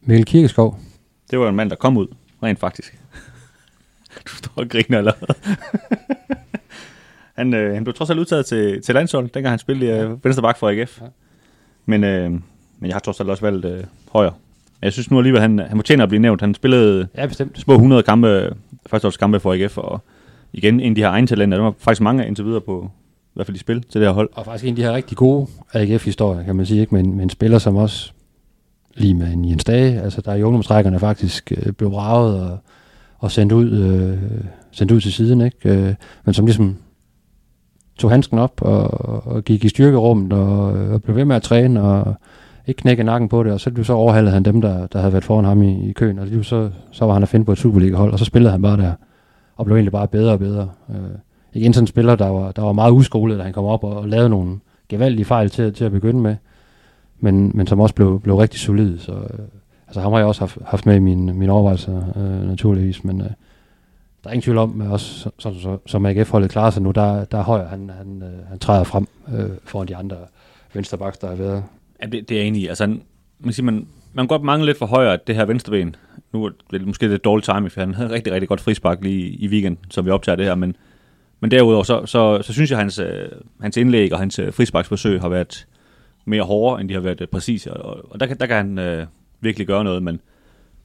Mikkel Kirkeskov, Det var en mand, der kom ud, rent faktisk. <laughs> du står og griner allerede. han, øh, han blev trods alt udtaget til, til landshold, dengang han spillede øh, venstre bak for AGF. Ja. Men, øh, men jeg har trods alt også valgt øh, højre. Jeg synes nu alligevel, han, han fortjener at blive nævnt. Han spillede ja bestemt. små 100 kampe, førsteårskampe for AGF, og igen, en af de her egne talenter, der var faktisk mange indtil videre på, i hvert fald i spil til det her hold. Og faktisk en af de her rigtig gode AGF-historier, kan man sige, ikke? Men, men en spiller, som også lige med en Jens Dage, altså der i ungdomstrækkerne faktisk øh, blev braget og, og sendt, ud, øh, sendt ud til siden, ikke? Øh, men som ligesom tog handsken op og, og gik i styrkerummet og, og blev ved med at træne og ikke knække nakken på det, og så, så overhalede han dem, der, der havde været foran ham i, i køen, og lige så, så var han at finde på et Superliga-hold, og så spillede han bare der, og blev egentlig bare bedre og bedre. Øh, igen sådan en spiller, der var, der var meget uskolet, da han kom op og, og lavede nogle gevaldige fejl til, til at begynde med, men, men som også blev, blev rigtig solid. Så, øh, altså ham har jeg også haft, haft med i mine, mine overvejelser, øh, naturligvis, men øh, der er ingen tvivl om, at også som, så, som AGF-holdet klarer sig nu, der, der er højere, han, han, øh, han træder frem øh, foran de andre vensterbaks, der har været. Ja, det, det er jeg enig i. Altså, man, siger, man, man kan godt mangle lidt for højere det her venstreben. Nu er det måske lidt dårligt timing, for han havde rigtig, rigtig godt frispark lige i weekenden, som vi optager det her, men, men derudover, så, så, så synes jeg, at hans, øh, hans indlæg og hans øh, frisparksforsøg har været mere hårde, end de har været øh, præcise, og, og der, kan- der kan han øh, virkelig gøre noget, men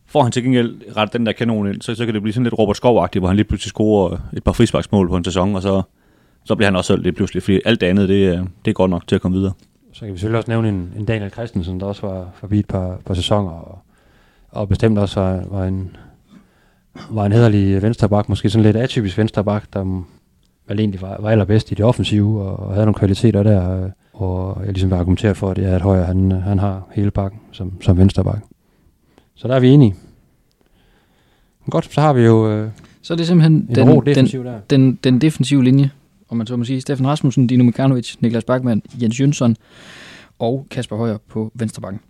får han til gengæld ret den der kanon ind, så, så kan det blive sådan lidt Robert skov hvor han lige pludselig scorer et par frisparksmål på en sæson, og så, så bliver han også lidt pludselig, fordi alt det andet, det, det er godt nok til at komme videre. Så kan vi selvfølgelig også nævne en, en Daniel Christensen, der også var forbi et par, par sæsoner, og, og bestemt også var, var en, var en hederlig vensterbak, måske sådan lidt atypisk vensterbak, der vel egentlig var, var allerbedst i det offensive, og, og havde nogle kvaliteter der, øh, og jeg ligesom vil argumentere for, at det er, at Højer, han, han har hele bakken som, som vensterbak. Så der er vi enige. Men godt, så har vi jo øh, Så er det simpelthen en den, ro den, der. den, den defensive linje, om man så må sige. Steffen Rasmussen, Dino Mikanovic, Niklas Bachmann, Jens Jønsson og Kasper Højer på venstrebakken.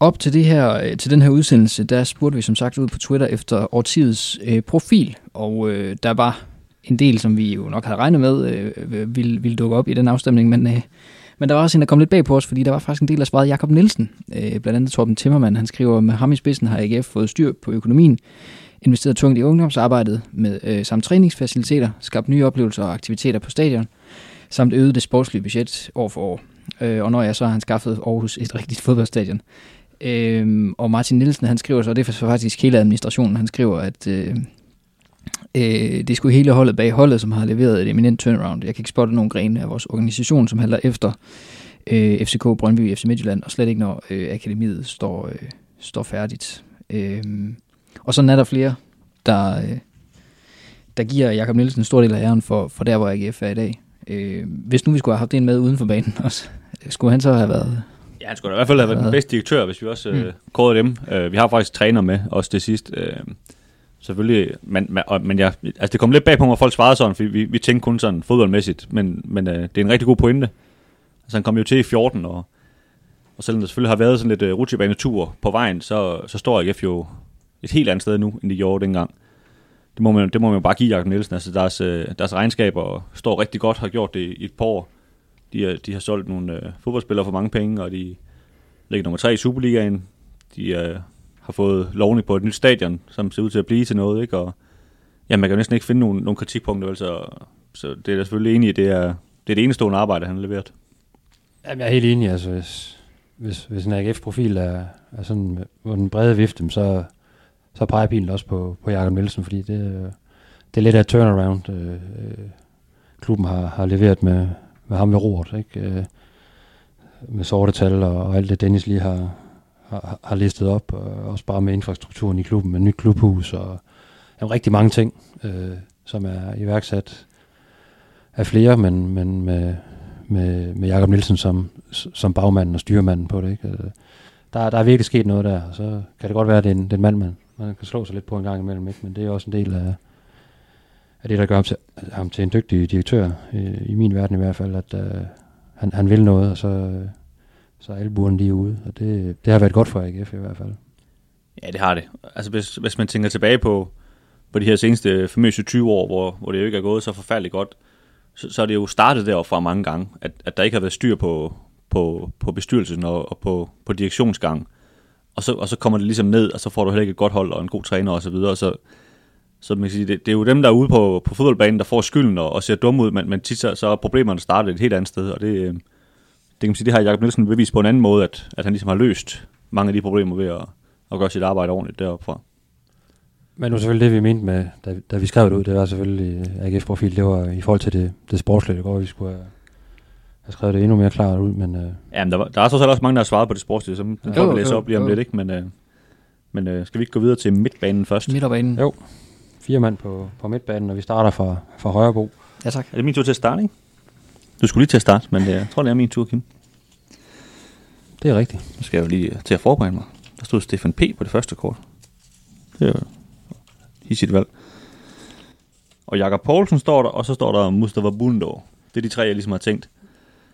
Op til, det her, øh, til den her udsendelse, der spurgte vi som sagt ud på Twitter efter årtidets øh, profil, og øh, der var en del, som vi jo nok havde regnet med, øh, ville, ville dukke op i den afstemning, men, øh, Men der var også en, der kom lidt bag på os, fordi der var faktisk en del, der svarede Jakob Nielsen. Øh, blandt andet Torben Timmermann, han skriver, med ham i spidsen har AGF fået styr på økonomien, investeret tungt i ungdomsarbejdet med øh, samt træningsfaciliteter, skabt nye oplevelser og aktiviteter på stadion, samt øget det sportslige budget år for år. Øh, og når jeg så har han skaffet Aarhus et rigtigt <laughs> fodboldstadion. Øh, og Martin Nielsen, han skriver så, og det er faktisk hele administrationen, han skriver, at øh, øh, det skulle hele holdet bag holdet, som har leveret et eminent turnaround. Jeg kan ikke spotte nogen grene af vores organisation, som halter efter øh, FCK, Brøndby, FC Midtjylland, og slet ikke når øh, akademiet står, øh, står færdigt. Øh, og sådan er der flere, der, øh, der giver Jakob Nielsen en stor del af æren for, for der, hvor AGF er i dag. Øh, hvis nu vi skulle have haft en med uden for banen også, skulle han så have været... Ja, han skulle da i hvert fald have været den bedste direktør, hvis vi også øh, mm. kårede dem. Uh, vi har faktisk træner med, også det sidste. Uh, selvfølgelig, men, men, men jeg, altså det kom lidt bag på mig, at folk svarede sådan, fordi vi, vi tænkte kun sådan fodboldmæssigt, men, men øh, det er en rigtig god pointe. Altså han kom jo til i 14, og, og selvom der selvfølgelig har været sådan lidt øh, rutsjebanetur på vejen, så, så står AGF jo et helt andet sted nu, end de gjorde dengang. Det må man, det må man bare give Jakob Nielsen. Altså deres, øh, deres regnskaber står rigtig godt, har gjort det i et par år. De, øh, de har solgt nogle øh, fodboldspillere for mange penge, og de ligger nummer tre i Superligaen. De øh, har fået lovning på et nyt stadion, som ser ud til at blive til noget. Ikke? Og, ja, man kan jo næsten ikke finde nogen, nogen kritikpunkter, vel? Så, så det er jeg selvfølgelig enig i, det er, det er det enestående arbejde, han har leveret. Jamen, jeg er helt enig. Altså, hvis, hvis, hvis en AGF-profil er, er sådan hvor den brede vifte, så, så peger pilen også på, på Jakob Nielsen, fordi det, det er lidt af et turnaround, øh, øh, klubben har, har leveret med, med ham ved roret, ikke? Øh, med sorte tal og, og alt det, Dennis lige har, har, har listet op, og også bare med infrastrukturen i klubben, med nyt klubhus og jamen, rigtig mange ting, øh, som er iværksat af flere, men, men med, med, med Jakob Nielsen som, som bagmanden og styrmanden på det. Ikke? Øh, der, der er virkelig sket noget der, og så kan det godt være, at det er en, det er en mand, man, man kan slå sig lidt på en gang imellem, ikke? men det er også en del af, af det, der gør ham til, ham til en dygtig direktør, i, i min verden i hvert fald, at øh, han, han vil noget, og så, øh, så er albuerne lige ude, og det, det har været godt for AGF i hvert fald. Ja, det har det. Altså hvis, hvis man tænker tilbage på, på de her seneste famøse 20 år, hvor, hvor det jo ikke er gået så forfærdeligt godt, så, så er det jo startet derfra mange gange, at, at der ikke har været styr på, på, på bestyrelsen og, og på, på direktionsgang og så, og så kommer det ligesom ned, og så får du heller ikke et godt hold og en god træner osv., og så, så man kan sige, det, det, er jo dem, der er ude på, på fodboldbanen, der får skylden og, og ser dumme ud, men, men tit så, så er problemerne startet et helt andet sted, og det, øh, det kan man sige, det har Jacob Nielsen bevist på en anden måde, at, at han ligesom har løst mange af de problemer ved at, at gøre sit arbejde ordentligt deroppe fra. Men nu selvfølgelig det, vi mente med, da, da vi skrev det ud, det var selvfølgelig AGF-profil, det var i forhold til det, det sportslige, det går, vi skulle have har skrevet det endnu mere klart ud, men... Øh... Ja, men der, var, der er så også mange, der har svaret på det sportslige, så den kan vi læse op lige om jo. lidt, ikke? Men, øh, men øh, skal vi ikke gå videre til midtbanen først? Midtbanen. Jo. Fire mand på, på midtbanen, og vi starter fra, fra Højrebo. Ja, tak. Er det min tur til at starte, ikke? Du skulle lige til at starte, men øh, jeg tror, det er min tur, Kim. Det er rigtigt. Nu skal jeg jo lige til at forberede mig. Der stod Stefan P. på det første kort. Det er jo hissigt valg. Og Jakob Poulsen står der, og så står der Mustafa Bundo. Det er de tre, jeg ligesom har tænkt.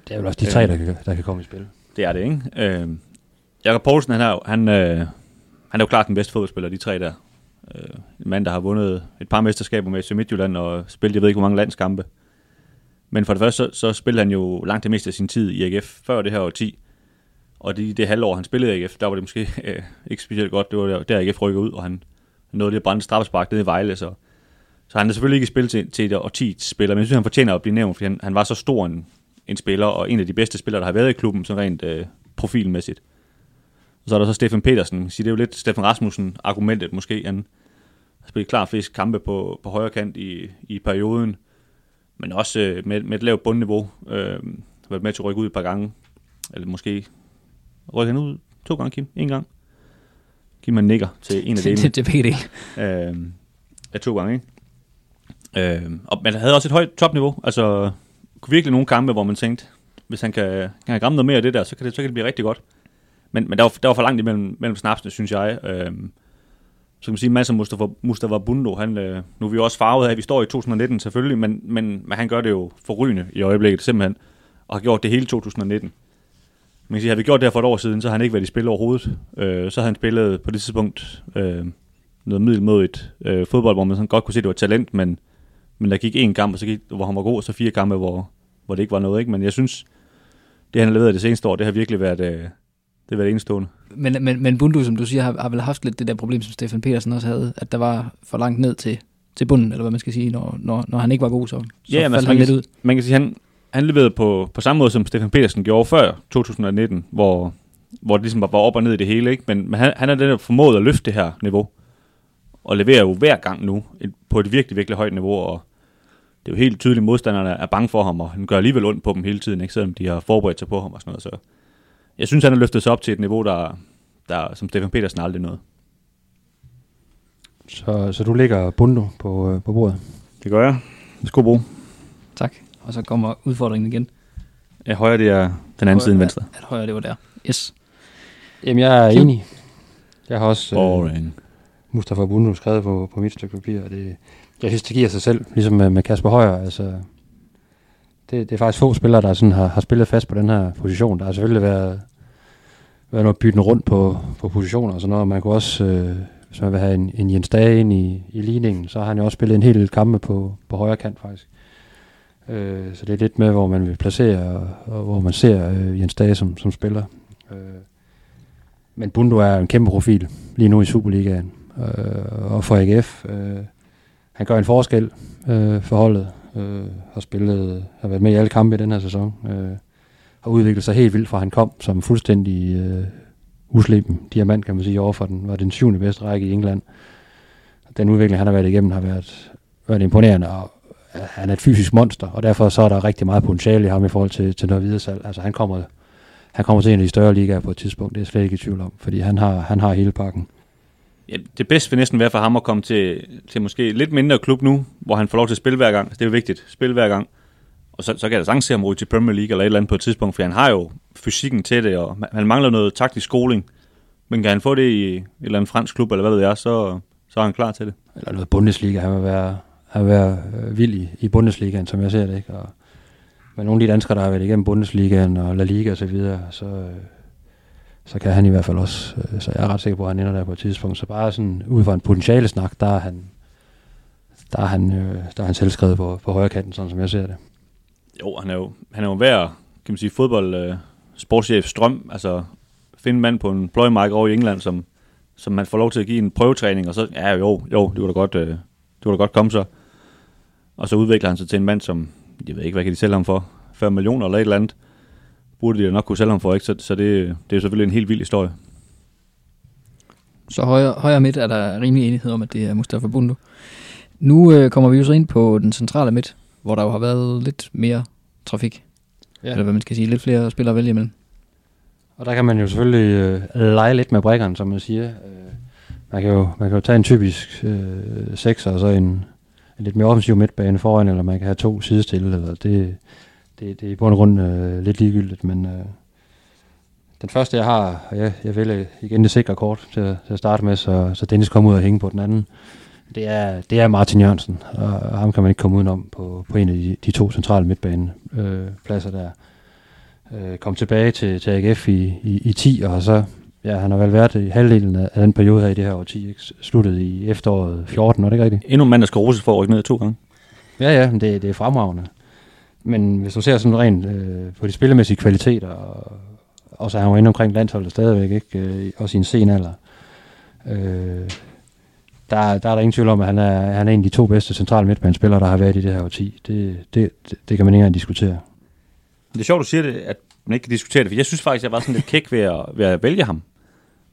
Det er jo også de tre, øh, der, kan, der kan komme i spil. Det er det, ikke? Øh, Jakob Poulsen, han er, han, øh, han er jo klart den bedste fodboldspiller, de tre der. Øh, en mand, der har vundet et par mesterskaber med FC Midtjylland og spillet, jeg ved ikke, hvor mange landskampe. Men for det første, så, så spillede han jo langt det meste af sin tid i AGF før det her år 10. Og det, det halvår, han spillede i AGF, der var det måske <laughs> øh, ikke specielt godt. Det var der, der AGF rykkede ud, og han nåede det at brænde straffespark ned i Vejle. Så, så han er selvfølgelig ikke spillet til, til et årti spiller, men jeg synes, han fortjener at blive nævnt, fordi han, han var så stor en, en spiller, og en af de bedste spillere, der har været i klubben, så rent øh, profilmæssigt. Og så er der så Stefan Petersen. Så det er jo lidt Stefan Rasmussen-argumentet måske. Han har spillet klar flest kampe på, på højre kant i, i perioden, men også øh, med, med et lavt bundniveau. Øh, været med til at rykke ud et par gange. Eller måske rykke han ud to gange, Kim? En gang? Kim man nikker til en af delene. det, det ved det øh, Ja, to gange, ikke? Øh, og, men han havde også et højt topniveau. Altså, virkelig nogle kampe, hvor man tænkte, hvis han kan, kan have ramme noget mere af det der, så kan det, så kan det blive rigtig godt. Men, men der, var, der var for langt imellem mellem snapsene, synes jeg. Øhm, så kan man sige, masser mand Mustafa, Mustafa Bundo, han, øh, nu er vi også farvet af, at vi står i 2019 selvfølgelig, men, men, men han gør det jo forrygende i øjeblikket simpelthen, og har gjort det hele 2019. Man kan sige, havde vi gjort det her for et år siden, så har han ikke været i spil overhovedet. Øh, så havde han spillet på det tidspunkt øh, noget middelmodigt øh, fodbold, hvor man sådan godt kunne se, at det var talent, men men der gik en kamp, og så gik, hvor han var god, og så fire kampe, hvor, hvor det ikke var noget. Ikke? Men jeg synes, det han har leveret det seneste år, det har virkelig været, øh, det har været enestående. Men, men, men Bundu, som du siger, har, har vel haft lidt det der problem, som Stefan Petersen også havde, at der var for langt ned til, til bunden, eller hvad man skal sige, når, når, når han ikke var god, så, så Ja, faldt altså, han man lidt kan- ud. Man kan sige, han, han leverede på, på samme måde, som Stefan Petersen gjorde før 2019, hvor, hvor det ligesom var op og ned i det hele. Ikke? Men, men han, han har den der formået at løfte det her niveau, og leverer jo hver gang nu et, på et virkelig, virkelig højt niveau, og det er jo helt tydeligt, at modstanderne er bange for ham, og han gør alligevel ondt på dem hele tiden, ikke? selvom de har forberedt sig på ham og sådan noget. Så jeg synes, han har løftet sig op til et niveau, der, der som Stefan Petersen aldrig nåede. Så, så du ligger Bundo på, øh, på bordet. Det gør jeg. Det skulle bruge. Tak. Og så kommer udfordringen igen. Ja, højre det er den anden side end venstre. At højre, det var der. Yes. Jamen, jeg er enig. Jeg har også øh. Mustafa Bundu skrevet på, på mit stykke papir, og det, jeg synes, det giver sig selv, ligesom med, med Kasper Højer. Altså, det, det er faktisk få spillere, der sådan har, har spillet fast på den her position. Der har selvfølgelig været, været noget bytten rundt på, på positioner og sådan noget. Man kunne også, øh, hvis man vil have en, en Jens Dage ind i, i ligningen, så har han jo også spillet en hel del kampe på, på højre kant faktisk. Øh, så det er lidt med, hvor man vil placere, og, og hvor man ser øh, Jens Dage som, som spiller. Øh, men Bundo er en kæmpe profil lige nu i Superligaen. Øh, og for AGF, øh, han gør en forskel øh, for holdet. Øh, har spillet, har været med i alle kampe i den her sæson. Øh, har udviklet sig helt vildt fra han kom som fuldstændig øh, usleben diamant, kan man sige, overfor den, var den syvende bedste række i England. Den udvikling, han har været igennem, har været, været imponerende, og øh, han er et fysisk monster, og derfor så er der rigtig meget potentiale i ham i forhold til, til noget videre salg. Altså han kommer, han kommer til en af de større ligaer på et tidspunkt, det er jeg slet ikke i tvivl om, fordi han har, han har hele pakken. Ja, det bedste vil næsten være for ham at komme til, til måske lidt mindre klub nu, hvor han får lov til at spille hver gang. Altså, det er jo vigtigt. Spille hver gang. Og så, så kan jeg da sagtens se ham ryge til Premier League eller et eller andet på et tidspunkt, for han har jo fysikken til det, og han mangler noget taktisk skoling. Men kan han få det i et eller andet fransk klub, eller hvad ved jeg, så, så er han klar til det. eller noget Bundesliga. Han vil være, han vil være øh, vild i, i Bundesligaen, som jeg ser det. Ikke? Og men nogle af de danskere, der har været igennem Bundesligaen og La Liga og så videre, så, øh, så kan han i hvert fald også. Øh, så jeg er ret sikker på, at han ender der på et tidspunkt. Så bare sådan ud fra en potentiale snak, der er han, der er han, øh, der er han selvskrevet på, på højre kanten, sådan som jeg ser det. Jo, han er jo, han er jo værd, kan man sige, fodbold øh, sportschef Strøm, altså finde en mand på en pløjemark over i England, som, som man får lov til at give en prøvetræning, og så, ja jo, jo, det var da godt, øh, det var da godt komme så. Og så udvikler han sig til en mand, som, jeg ved ikke, hvad kan de sælge ham for, 40 millioner eller et eller andet, burde de da nok kunne sælge ham for, ikke? Så, så det, det er jo selvfølgelig en helt vild historie. Så højre, højre midt er der rimelig enighed om, at det er Mustafa Bundu. Nu øh, kommer vi jo så ind på den centrale midt, hvor der jo har været lidt mere trafik. Ja. Eller hvad man skal sige, lidt flere spillere at vælge imellem. Og der kan man jo selvfølgelig øh, lege lidt med brækkerne, som man siger. Øh, man, kan jo, man kan jo tage en typisk øh, sekser, og så en, en lidt mere offensiv midtbane foran, eller man kan have to sidestille. Eller det, det, det er i bund og grund øh, lidt ligegyldigt, men øh, den første jeg har, og jeg, jeg vælger igen det sikre kort til, til at starte med, så, så Dennis kommer ud og hænge på den anden. Det er, det er Martin Jørgensen, og, ham kan man ikke komme udenom på, på en af de, de to centrale midtbanepladser øh, pladser der øh, kom tilbage til, til AGF i, i, i 10, og så, ja, han har vel været i halvdelen af, den periode her i det her år 10, ikke? sluttet i efteråret 14, er det ikke rigtigt? Endnu en mand, der skal roses for at rykke ned to gange. Ja, ja, men det, det er fremragende. Men hvis du ser sådan rent øh, på de spillemæssige kvaliteter, og, og så er han jo inde omkring landsholdet stadigvæk, ikke? Øh, også i en sen alder, øh, der, der er der ingen tvivl om, at han er, han er en af de to bedste centrale midtbanespillere, der har været i det her år 10. Det, det, det, det kan man ikke engang diskutere. Det er sjovt, du siger det, at man ikke kan diskutere det, for jeg synes faktisk, jeg var sådan lidt kæk ved at, ved at vælge ham.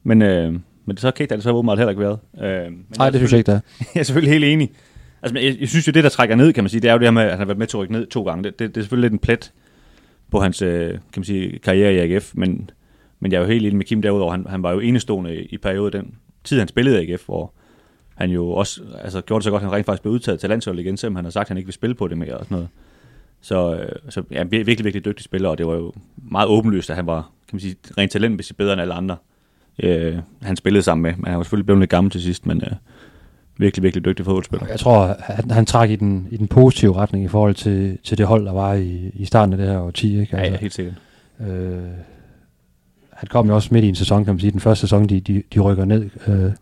Men, øh, men det så kækt, at det så åbenbart heller ikke været. Øh, Nej, det synes jeg ikke, der er. <laughs> jeg er selvfølgelig helt enig. Altså, jeg, jeg synes jo, det der trækker ned, kan man sige, det er jo det her med, at han har været med til at rykke ned to gange. Det, det, det er selvfølgelig lidt en plet på hans øh, kan man sige, karriere i AGF, men, men jeg er jo helt enig med Kim derudover. Han, han var jo enestående i, i perioden, den tid han spillede i AGF, hvor han jo også altså, gjorde det så godt, at han rent faktisk blev udtaget til landsholdet igen, selvom han har sagt, at han ikke vil spille på det mere og sådan noget. Så, øh, så ja, vir- virkelig, virkelig dygtig spiller, og det var jo meget åbenlyst, at han var, kan man sige, rent talentmæssigt bedre end alle andre, øh, han spillede sammen med. Men han var selvfølgelig blevet lidt gammel til sidst, men øh, virkelig, virkelig dygtig fodboldspiller. Jeg tror, han, han trak i den, i den positive retning i forhold til, til det hold, der var i, i starten af det her år 10. Ikke? Ja, ja, helt sikkert. Øh, han kom jo også midt i en sæson, kan man sige. Den første sæson, de, de, de rykker ned, øh,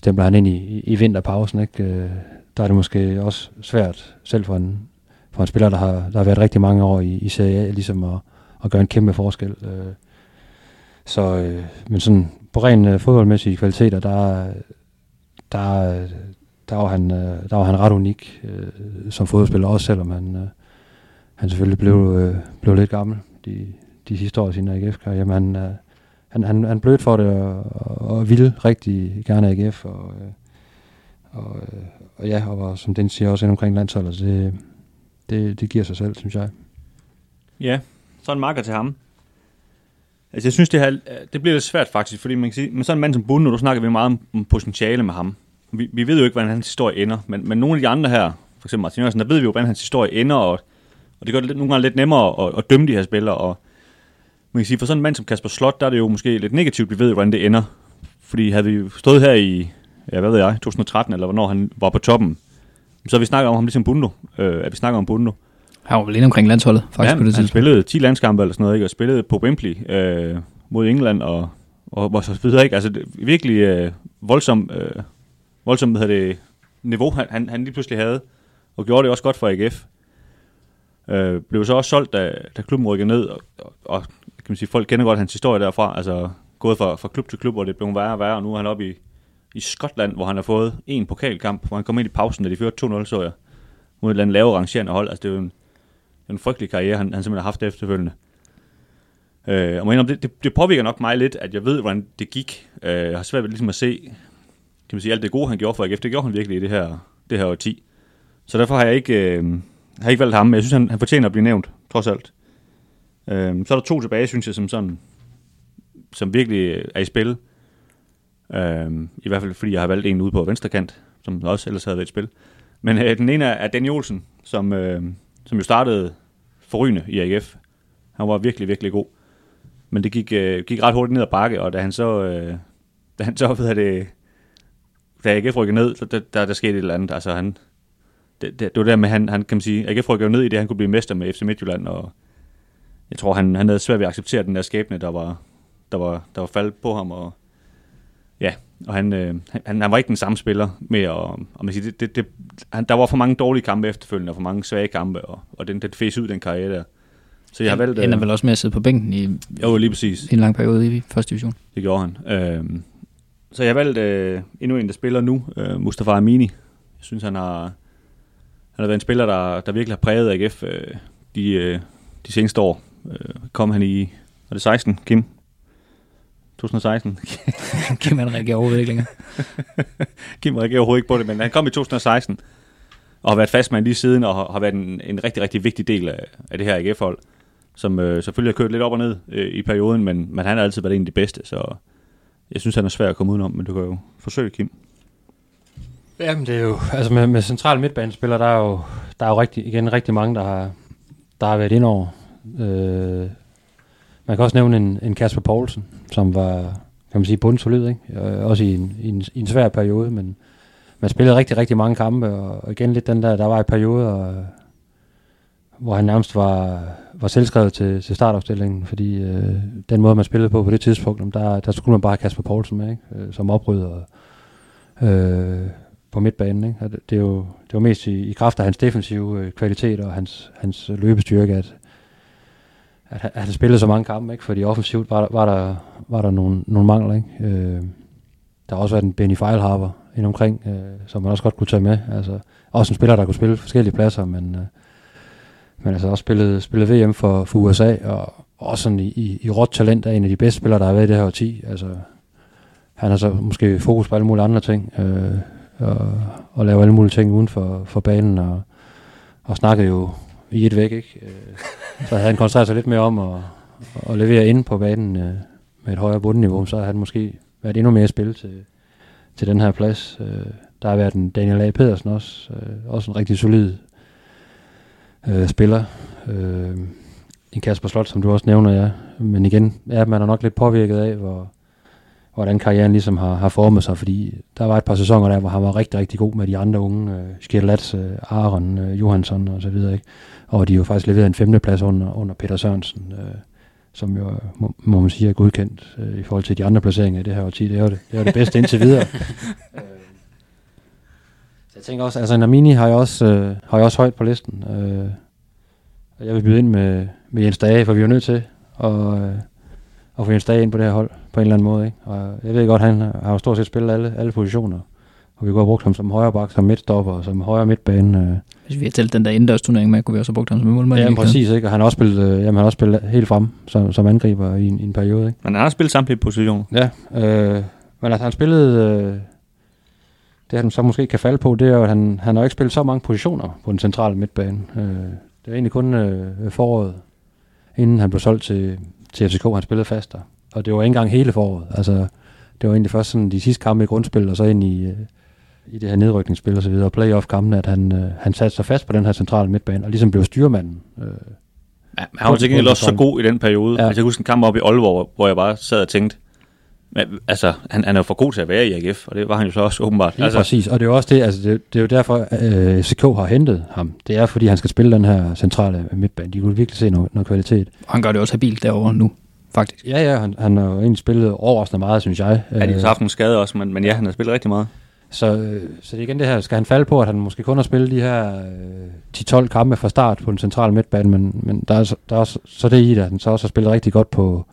stempler han ind i, i, vinterpausen. Ikke? Øh, der er det måske også svært, selv for en, for en spiller, der har, der har været rigtig mange år i, i Serie A, ligesom at, at gøre en kæmpe forskel. Øh, så, øh, men sådan på ren fodboldmæssige kvaliteter, der, der, der, var han, der var han ret unik som fodboldspiller, også selvom han, han selvfølgelig blev, blev lidt gammel de, de sidste år af sin AGF-karriere. Men han, han, han, han blødt for det og, og, og ville rigtig gerne AGF. Og, øh, og, øh, og ja, og var, som den siger også ind omkring landsholdet, så det, det, det giver sig selv, synes jeg. Ja, så en marker til ham. Altså, jeg synes, det, her, det bliver lidt svært faktisk, fordi man kan sige, med sådan en mand som Bunde, nu snakker vi meget om, potentiale med ham. Vi, vi ved jo ikke, hvordan hans historie ender, men, men nogle af de andre her, for eksempel Martin Jørgensen, der ved vi jo, hvordan hans historie ender, og, og det gør det lidt, nogle gange lidt nemmere at, at dømme de her spillere, og man kan sige, for sådan en mand som Kasper Slot, der er det jo måske lidt negativt, vi ved, hvordan det ender. Fordi havde vi stået her i, ja, hvad ved jeg, 2013, eller hvornår han var på toppen, så har vi snakket om ham ligesom Bundo, øh, at vi snakker om Bundo. Han var vel inde omkring landsholdet, faktisk ja, på det han spillede 10 landskampe eller sådan noget, ikke? og spillede på Wembley øh, mod England, og, og, og så videre, ikke? Altså, det, virkelig øh, voldsom, øh, voldsom hvad det, niveau, han, han, han lige pludselig havde, og gjorde det også godt for AGF. Øh, blev så også solgt, da, da klubben rykkede ned, og, og, og man sige, folk kender godt hans historie derfra, altså gået fra, fra klub til klub, hvor det blev værre og værre, og nu er han oppe i, i Skotland, hvor han har fået en pokalkamp, hvor han kom ind i pausen, da de førte 2-0, så jeg, mod et eller andet lavere rangerende hold. Altså, det er jo en, en frygtelig karriere, han, han simpelthen har haft efterfølgende. Øh, og men, det, det, det, påvirker nok mig lidt, at jeg ved, hvordan det gik. Øh, jeg har svært ved ligesom at se, kan man sige, alt det gode, han gjorde for AGF, det gjorde han virkelig i det her, det her årti. Så derfor har jeg ikke, øh, har ikke valgt ham, men jeg synes, han, han fortjener at blive nævnt, trods alt. Øh, så er der to tilbage, synes jeg, som sådan, som virkelig er i spil. Øhm, I hvert fald, fordi jeg har valgt en ude på venstre kant, som også ellers havde været i spil. Men øh, den ene er Danny Olsen, som, øh, som jo startede forrygende i AGF. Han var virkelig, virkelig god. Men det gik, øh, gik ret hurtigt ned ad bakke, og da han så, øh, da han så ved det, da AGF rykkede ned, der, der, der skete et eller andet. Altså han, det, det, det var der med, han, han kan man sige, AGF rykkede ned i det, han kunne blive mester med FC Midtjylland, og jeg tror, han, han havde svært ved at acceptere den der skæbne, der var, der var, der var faldet på ham, og ja, og han, øh, han, han var ikke den samme spiller med, og, og man siger, det, det, det, han, der var for mange dårlige kampe efterfølgende, og for mange svage kampe, og, og den, den fæs ud, den karriere der. Så jeg har valgt... Han er vel også med at sidde på bænken i, jo, lige præcis. i en lang periode i første division. Det gjorde han. Øh, så jeg har valgt øh, endnu en, der spiller nu, øh, Mustafa Amini. Jeg synes, han har, han har været en spiller, der, der virkelig har præget AGF øh, de, øh, de seneste år. Øh, kom han i, var det 16, Kim? 2016. <laughs> Kim han reagerer overhovedet ikke længere. <laughs> Kim reagerer overhovedet ikke på det, men han kom i 2016 og har været fastmand lige siden, og har, har været en, en rigtig, rigtig vigtig del af, af det her AGF-hold, som øh, selvfølgelig har kørt lidt op og ned øh, i perioden, men, men han har altid været en af de bedste, så jeg synes, han er svær at komme udenom, men du kan jo forsøge, Kim. Jamen, det er jo, altså med, med central midtbanespillere, der er jo, der er jo rigtig, igen rigtig mange, der har, der har været ind over. Øh, man kan også nævne en, en Kasper Poulsen, som var, kan man sige, bundsolid, ikke? Øh, også i en, i, en, i en svær periode, men man spillede rigtig, rigtig mange kampe, og igen lidt den der, der var i perioder, øh, hvor han nærmest var, var selvskrevet til, til startopstillingen, fordi øh, den måde, man spillede på på det tidspunkt, der, der skulle man bare have Kasper Poulsen med, ikke? Øh, som oprydder øh, på midtbanen. Ikke? Det, er jo, det var mest i, i kraft af hans defensive øh, kvalitet og hans, hans løbestyrke, at, at, at han spillede så mange kampe, ikke? fordi offensivt var der, var der, var der nogle, nogle mangler. Ikke? Øh, der har også været en Benny Feilhaber ind omkring, øh, som man også godt kunne tage med. Altså, også en spiller, der kunne spille forskellige pladser, men, øh, men altså også spillet, spillet VM for, for USA, og også sådan i, i, i råt talent er en af de bedste spillere, der har været i det her årti. Altså, han har så måske fokus på alle mulige andre ting, øh, og, og lave alle mulige ting uden for, for banen, og, og snakkede jo i et væk, ikke? Øh, så havde han koncentreret sig lidt mere om at, at levere ind på banen øh, med et højere bundniveau, så havde han måske været endnu mere spil til, til den her plads. Øh, der har været en Daniel A. Pedersen også, også en rigtig solid øh, spiller. Øh, en Kasper Slot, som du også nævner, ja. Men igen, ja, man er nok lidt påvirket af, hvor, hvordan karrieren ligesom har, har formet sig, fordi der var et par sæsoner der, hvor han var rigtig, rigtig god med de andre unge, øh, Skjerlats, øh, Aron, øh, Johansson og så videre, ikke? Og de jo faktisk leveret en femteplads under, under Peter Sørensen, øh, som jo, må, må man sige, er godkendt øh, i forhold til de andre placeringer i det her årti. Det er jo det, det, er det bedste indtil videre. <laughs> øh, jeg tænker også, altså Namini har jo også, øh, har jo også højt på listen. Øh, jeg vil byde ind med, med Jens Dage, for vi er nødt til at, øh, at få Jens Dage ind på det her hold på en eller anden måde. Ikke? Og jeg ved godt, han har jo stort set spillet alle, alle positioner. Og vi kunne have brugt ham som højre bak, som midtstopper, som højre midtbane. Øh. Hvis vi har talt den der indendørs turnering med, kunne vi også have brugt ham som målmand. Ja, præcis. Ikke? Og han har også spillet, øh, jamen, han har også spillet helt frem som, som angriber i en, i en periode. Ikke? Men han har spillet samtlige positioner. Ja, øh, men altså han spillede... Øh, det han så måske kan falde på, det er jo, at han, han har ikke spillet så mange positioner på den centrale midtbane. Øh, det er egentlig kun øh, foråret, inden han blev solgt til, til FCK, han spillede fast der. Og det var ikke engang hele foråret. Altså, det var egentlig først sådan de sidste kampe i grundspil, og så ind i, øh, i det her nedrykningsspil og så videre, og playoff-kampene, at han, øh, han satte sig fast på den her centrale midtbane, og ligesom blev styrmanden. Øh, ja, han var til gengæld også så god i den periode. Ja. Altså, jeg husker en kamp op i Aalborg, hvor jeg bare sad og tænkte, men, altså, han, han er jo for god til at være i AGF, og det var han jo så også åbenbart. Ja, altså. præcis, og det er jo også det, altså det, det er jo derfor, øh, FCK har hentet ham. Det er, fordi han skal spille den her centrale midtbane. De kunne virkelig se noget, noget kvalitet. Og han gør det også habilt derovre nu, faktisk. Ja, ja, han, han har jo egentlig spillet overraskende meget, synes jeg. Ja, de har haft nogle skader også, men, men ja, han har spillet rigtig meget. Så, øh, så det er igen det her, skal han falde på, at han måske kun har spillet de her øh, 10-12 kampe fra start på den centrale midtbane, men, men der, er, der er også, så det i det, at han så også har spillet rigtig godt på,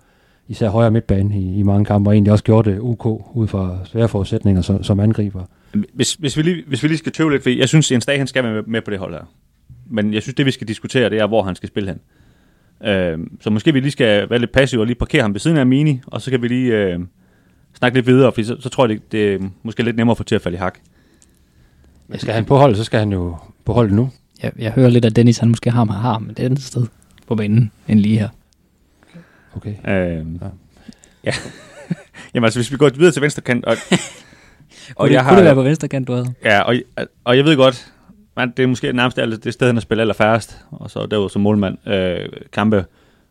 især højre midtbane i, i mange kampe, og egentlig også gjort det UK ud fra svære forudsætninger som, som angriber. Hvis, hvis, vi lige, hvis vi lige skal tøve lidt, for jeg synes, en dag han skal være med, med på det hold her. Men jeg synes, det vi skal diskutere, det er, hvor han skal spille hen. Øh, så måske vi lige skal være lidt passive og lige parkere ham ved siden af Mini, og så kan vi lige øh, snakke lidt videre, for så, så tror jeg, det, det er måske lidt nemmere at få til at falde i hak. Men skal han på hold, så skal han jo på hold nu. Jeg, jeg hører lidt, at Dennis han måske har ham, har ham et andet sted på banen end lige her. Okay. Øhm, ja. ja. <laughs> Jamen altså, hvis vi går videre til venstre kant, og, <laughs> og jeg det, har, kunne det være på venstre kant, du havde? Ja, og, og jeg ved godt, man, det er måske nærmest det, det sted, han har spillet allerfærrest, og så derudover som målmand øh, kampe.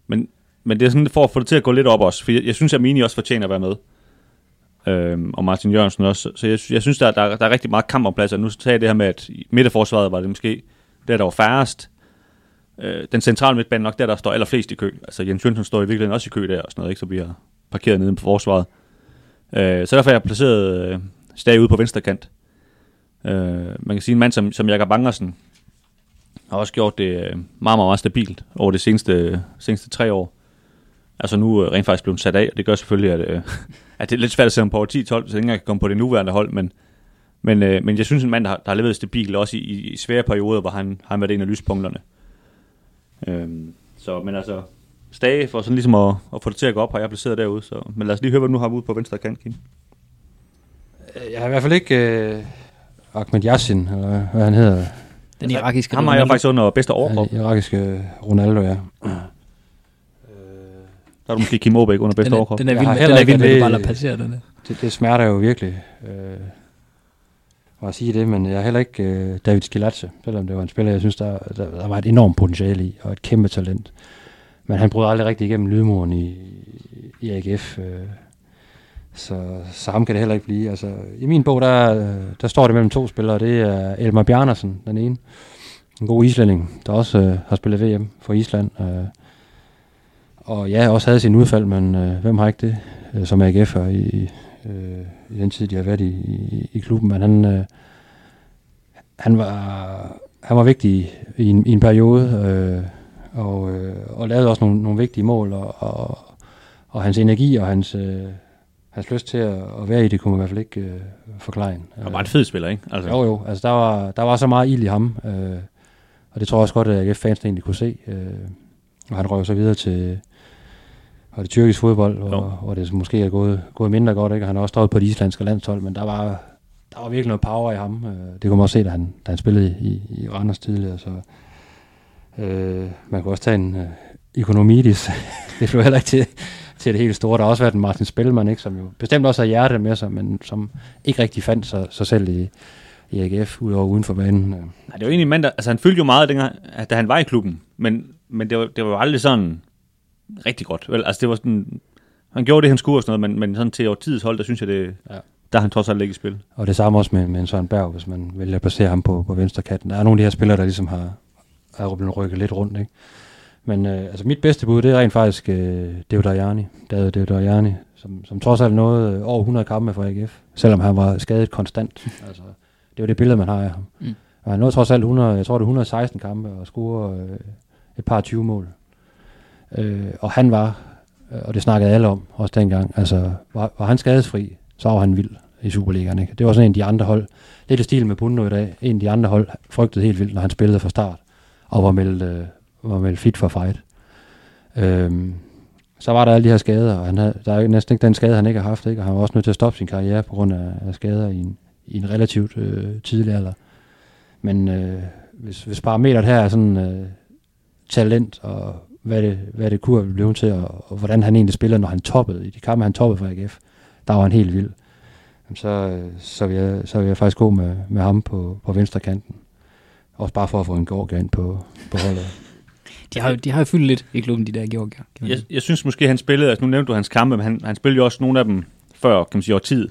Men, men det er sådan for at få det til at gå lidt op også, for jeg, jeg synes, at Mini også fortjener at være med. Øhm, og Martin Jørgensen også. Så jeg, jeg synes, der, der, der er rigtig meget kamp om pladser. nu sagde jeg det her med, at midterforsvaret var det måske der, der var færrest, øh, den centrale midtbane nok der, der står allerflest i kø. Altså Jens Jønsson står i virkeligheden også i kø der og sådan noget, ikke? så vi har parkeret nede på forsvaret. Øh, så derfor har jeg placeret øh, stadig ude på venstre kant. Øh, man kan sige, en mand som, som Jakob Angersen har også gjort det øh, meget, meget, meget stabilt over de seneste, seneste tre år. Altså nu øh, rent faktisk blevet sat af, og det gør selvfølgelig, at, øh, at det er lidt svært at se ham på over 10-12, så jeg ikke engang kan komme på det nuværende hold, men, men, øh, men jeg synes en mand, der har, der har levet stabilt, også i, i svære perioder, hvor han, han har været en af lyspunkterne. Øhm, så, men altså, Stage for sådan ligesom at, at få det til at gå op, har jeg placeret derude. Så, men lad os lige høre, hvad du nu har ude på venstre kant, Kim. Jeg har i hvert fald ikke øh, Ahmed Yassin, eller hvad han hedder. Den irakiske Ham har jeg faktisk under bedste overkrop. Den irakiske Ronaldo, ja. Der er du måske Kim Aabæk under bedste den overkrop. Den er vild, den er vild med, at bare lader passere den det, det smerter jo virkelig. Øh, at sige det, men jeg er heller ikke øh, David Skilatse, selvom det var en spiller, jeg synes, der, der, der var et enormt potentiale i, og et kæmpe talent. Men han brød aldrig rigtig igennem lydmuren i, i AGF, øh, så, så ham kan det heller ikke blive. Altså, I min bog, der, der står det mellem to spillere, det er Elmar Bjarnersen, den ene, en god islænding, der også øh, har spillet VM for Island, øh, og ja, også havde sin udfald, men øh, hvem har ikke det, øh, som AGF'er i, øh, i den tid, de har været i, i, i klubben, men han, øh, han, var, han var vigtig i en, i en periode, øh, og, øh, og lavede også nogle, nogle vigtige mål, og, og, og hans energi og hans, øh, hans lyst til at, at være i det, kunne man i hvert fald ikke øh, forklare. Han var en fed spiller, ikke? Altså. Jo, jo. Altså, der, var, der var så meget ild i ham, øh, og det tror jeg også godt, at AGF-fans egentlig kunne se. Øh, og han røg så videre til, og det tyrkiske fodbold, hvor, hvor det måske er gået, gået mindre godt. Ikke? Han har også stået på det islandske landshold, men der var, der var virkelig noget power i ham. Øh, det kunne man også se, da han, da han spillede i, i Randers tidligere. Så, øh, man kunne også tage en øh, Economidis. <laughs> det blev heller ikke til, til det helt store. Der har også været en Martin Spellemann, ikke, som jo bestemt også har hjertet med sig, men som ikke rigtig fandt sig, sig selv i, i AGF, udover uden for banen. Nej, det var egentlig en mand, der, altså han fyldte jo meget, dengang, da han var i klubben, men, men det, var, det var jo aldrig sådan, rigtig godt. Vel, altså det var sådan, han gjorde det, han skulle og sådan noget, men, men sådan til årtidets hold, der synes jeg, det, ja. der han trods alt ikke i spil. Og det samme også med, med en Søren Berg, hvis man vælger at placere ham på, på venstre katten. Der er nogle af de her spillere, der ligesom har, har blevet rykket lidt rundt, ikke? Men øh, altså mit bedste bud, det er rent faktisk øh, Deodariani, David Deodariani, som, som trods alt nåede over 100 kampe for AGF, selvom han var skadet konstant. altså, det var det billede, man har af ham. Mm. Og han nåede trods alt 100, jeg tror det er 116 kampe og score øh, et par 20 mål. Øh, og han var, øh, og det snakkede alle om også dengang, altså var, var han skadesfri, så var han vild i Superligaen. Ikke? Det var sådan en af de andre hold, lidt i stil med Bundo i dag, en af de andre hold frygtede helt vildt, når han spillede fra start, og var meldt, øh, var meldt fit for fight. Øhm, så var der alle de her skader, og han havde, der er jo næsten ikke den skade, han ikke har haft, ikke? og han var også nødt til at stoppe sin karriere på grund af, af skader i en, i en relativt øh, tidlig alder. Men øh, hvis, hvis parametret her er sådan øh, talent, og hvad det, hvad det kunne blive til, og, og hvordan han egentlig spiller, når han toppede, i de kampe, han toppede for AGF, der var han helt vild. Jamen, så, så, vil jeg, så vil jeg faktisk gå med, med ham på, på venstre kanten. Også bare for at få en Georgia ind på, på holdet. <laughs> De har, jo- de har jo fyldt lidt i klubben, de der Georgier. Jeg, jeg synes måske, han spillede, altså nu nævnte du hans kampe, men han, han spillede jo også nogle af dem før, kan man sige, over tid.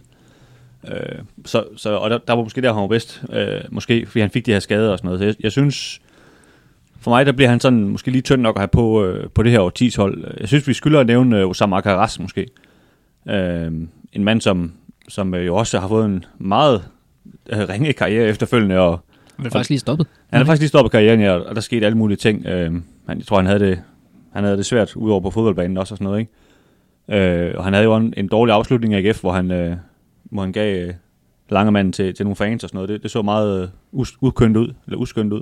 Øh, så, så, og der, der var måske der, han var bedst, øh, måske fordi han fik de her skader og sådan noget. Så jeg, jeg synes, for mig, der bliver han sådan måske lige tynd nok at have på, øh, på det her årtis hold. Jeg synes, vi skylder at nævne øh, Osama Akaras måske. Øh, en mand, som, som øh, jo også har fået en meget øh, ringe karriere efterfølgende, og Han er faktisk lige stoppet. han har faktisk lige stoppet karrieren, ja, og der skete alle mulige ting. Øh, han, jeg tror, han havde det, han havde det svært udover på fodboldbanen også og sådan noget, ikke? Øh, og han havde jo en, en dårlig afslutning af AGF, hvor han, øh, hvor han gav øh, Langermanden til, til nogle fans og sådan noget. Det, det så meget øh, us, ud, eller uskønt ud.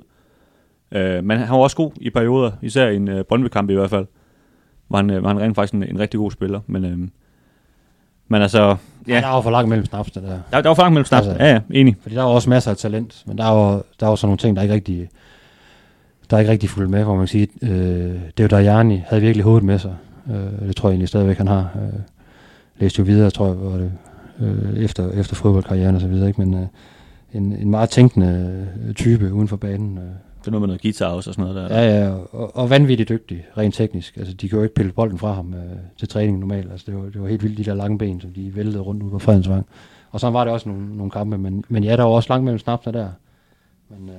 Øh, men han var også god i perioder, især i en øh, Brøndby-kamp i hvert fald. Var han, øh, var han rent faktisk en, en rigtig god spiller. Men, øh, men altså, Ja. Der var for langt mellem snapsene der. der, der var fanget mellem snart. Altså- ja, ja, enig. Fordi der var også masser af talent, men der var, der var sådan nogle ting, der ikke rigtig, der ikke rigtig fulgte med, hvor man kan sige, øh, det var Dajani havde virkelig hovedet med sig. Øh, det tror jeg egentlig stadigvæk, han har. Øh, læste jo videre, tror jeg, var det, øh, efter, efter fodboldkarrieren og så videre, ikke? men øh, en, en meget tænkende øh, type uden for banen. Øh. Det er noget med noget guitar også og sådan noget der. Ja, ja, og, og vanvittigt dygtig, rent teknisk. Altså, de kan jo ikke pille bolden fra ham øh, til træning normalt. Altså, det var, det var helt vildt, de der lange ben, som de væltede rundt ud på Fredensvang. Og så var det også nogle, nogle kampe, men, men ja, der var også langt mellem snapsene der. Men øh,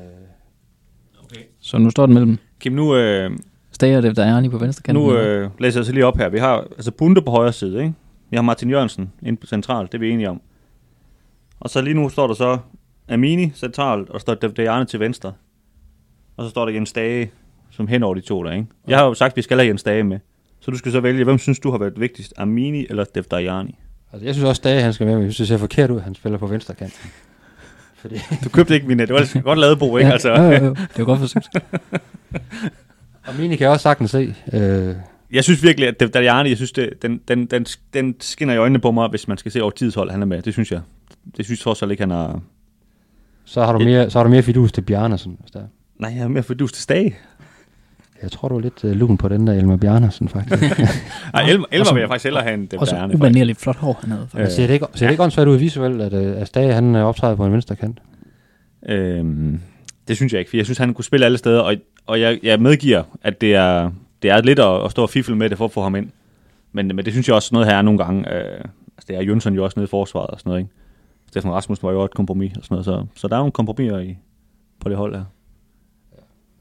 Så nu står den mellem Kim, nu, øh, Stager det, der er lige på venstre kant. Nu øh, læser jeg så lige op her. Vi har altså Bunde på højre side, ikke? Vi har Martin Jørgensen inde på centralt, det er vi enige om. Og så lige nu står der så Amini centralt, og der står Dejane til venstre. Og så står der Jens Dage som hen over de to der, ikke? Jeg har jo sagt, at vi skal have Jens Dage med. Så du skal så vælge, hvem synes du har været vigtigst? Amini eller Dejani? altså, jeg synes også, at han skal med, men jeg synes, det ser forkert ud, han spiller på venstre kanten. <laughs> Fordi, Du købte ikke min net. Det var godt lavet, Bo, ikke? Altså, Ja, jo, jo, jo. Det var godt forsøgt. <laughs> og Mini kan jeg også sagtens se. Øh, Jeg synes virkelig, at Dejani, jeg synes, det, den, den, den, den skinner i øjnene på mig, hvis man skal se over tidshold, han er med. Det synes jeg. Det synes jeg trods alt ikke, han har... så, har du mere, så har du mere fidus til Bjarnersen. Hvis der. Nej, jeg er mere for til Stage. Jeg tror, du er lidt uh, lun på den der Elmer Bjarnersen, faktisk. <laughs> Ej, Elmer, Elmer Også- vil jeg faktisk hellere have en Og så Dejani. faktisk. umanerligt flot hår, han havde. Øh, ser det ikke, ser det ikke åndssvagt ud visuelt, at, uh, at Stage han uh, optræder på en venstre kant? Øhm, det synes jeg ikke, for jeg synes, han kunne spille alle steder, og, og jeg, jeg medgiver, at det er, det er lidt at, at stå og fifle med det for at få ham ind. Men, men det synes jeg også noget her er nogle gange. Øh, altså det er Jønsson jo også nede i forsvaret og sådan noget, ikke? Stefan Rasmus var jo også et kompromis og sådan noget, så, så der er nogle kompromiser i, på det hold her.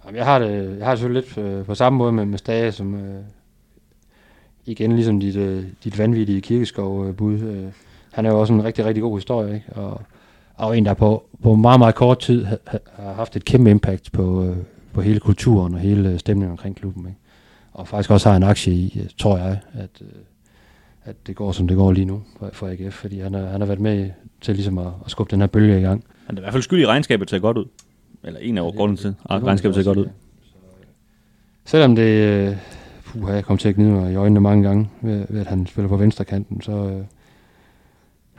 Jamen, jeg har det, jeg har det selvfølgelig lidt øh, på samme måde med, med Stage, som øh, igen ligesom dit, øh, dit vanvittige kirkeskov-bud. Øh, han er jo også en rigtig, rigtig god historie, ikke? Og, og en, der på, på meget, meget kort tid har haft et kæmpe impact på, øh, på hele kulturen og hele øh, stemningen omkring klubben. Ikke? Og faktisk også har en aktie i, øh, tror jeg, at, øh, at det går, som det går lige nu for, for AGF, fordi han har, han har været med til ligesom at, at skubbe den her bølge i gang. Han er i hvert fald skyld i regnskabet til godt ud. Eller en af grunden til, at regnskabet ser godt ud. Selvom det, øh, puha, jeg kom til at gnide mig i øjnene mange gange, ved, ved at han spiller på venstre kanten, så, øh,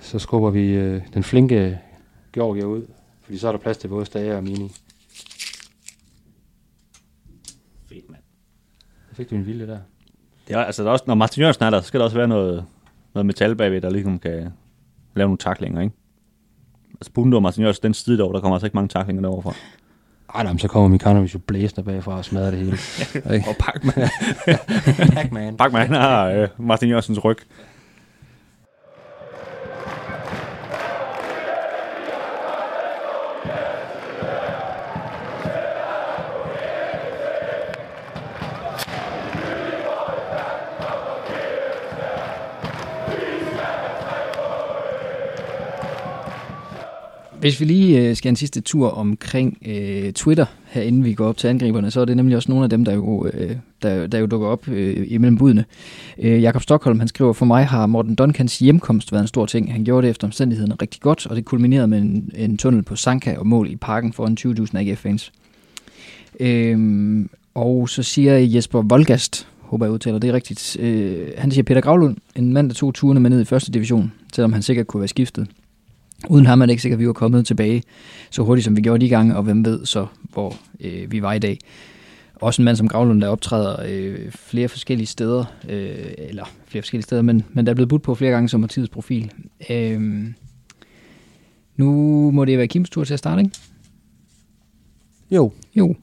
så skubber vi øh, den flinke Georgia ud, fordi så er der plads til både Stage og Mini. Fedt, mand. Så fik du en vilde der. Det er, altså, der er også, når Martin Jørgensen er der, så skal der også være noget, noget metal bagved, der ligesom kan lave nogle taklinger, ikke? Altså Bundo og Martin Jørgensen, den side derovre, der kommer altså ikke mange taklinger derovre fra. Ej, nej, men så kommer Mikanovic jo blæsende bagfra og smadrer det hele. <laughs> Og Pac-Man. <laughs> Parkman han har øh, Martin Jørgensens ryg. Hvis vi lige øh, skal en sidste tur omkring øh, Twitter her inden vi går op til angriberne, så er det nemlig også nogle af dem, der jo, øh, der, der jo dukker op øh, imellem budene. Øh, Jakob Stockholm, han skriver, for mig har Morten Duncans hjemkomst været en stor ting. Han gjorde det efter omstændighederne rigtig godt, og det kulminerede med en, en tunnel på Sanka og mål i parken foran 20.000 AGF-fans. Øh, og så siger Jesper Volgast, håber jeg udtaler det rigtigt, øh, han siger Peter Gravlund, en mand, der tog turene med ned i første division, selvom han sikkert kunne være skiftet. Uden ham er det ikke sikkert, at vi var kommet tilbage så hurtigt, som vi gjorde de gange, og hvem ved så, hvor øh, vi var i dag. Også en mand som Gravlund, der optræder øh, flere forskellige steder, øh, eller flere forskellige steder, men, men der er blevet budt på flere gange som partiets profil. Øh, nu må det være Kims tur til at starte, ikke? Jo. Jo.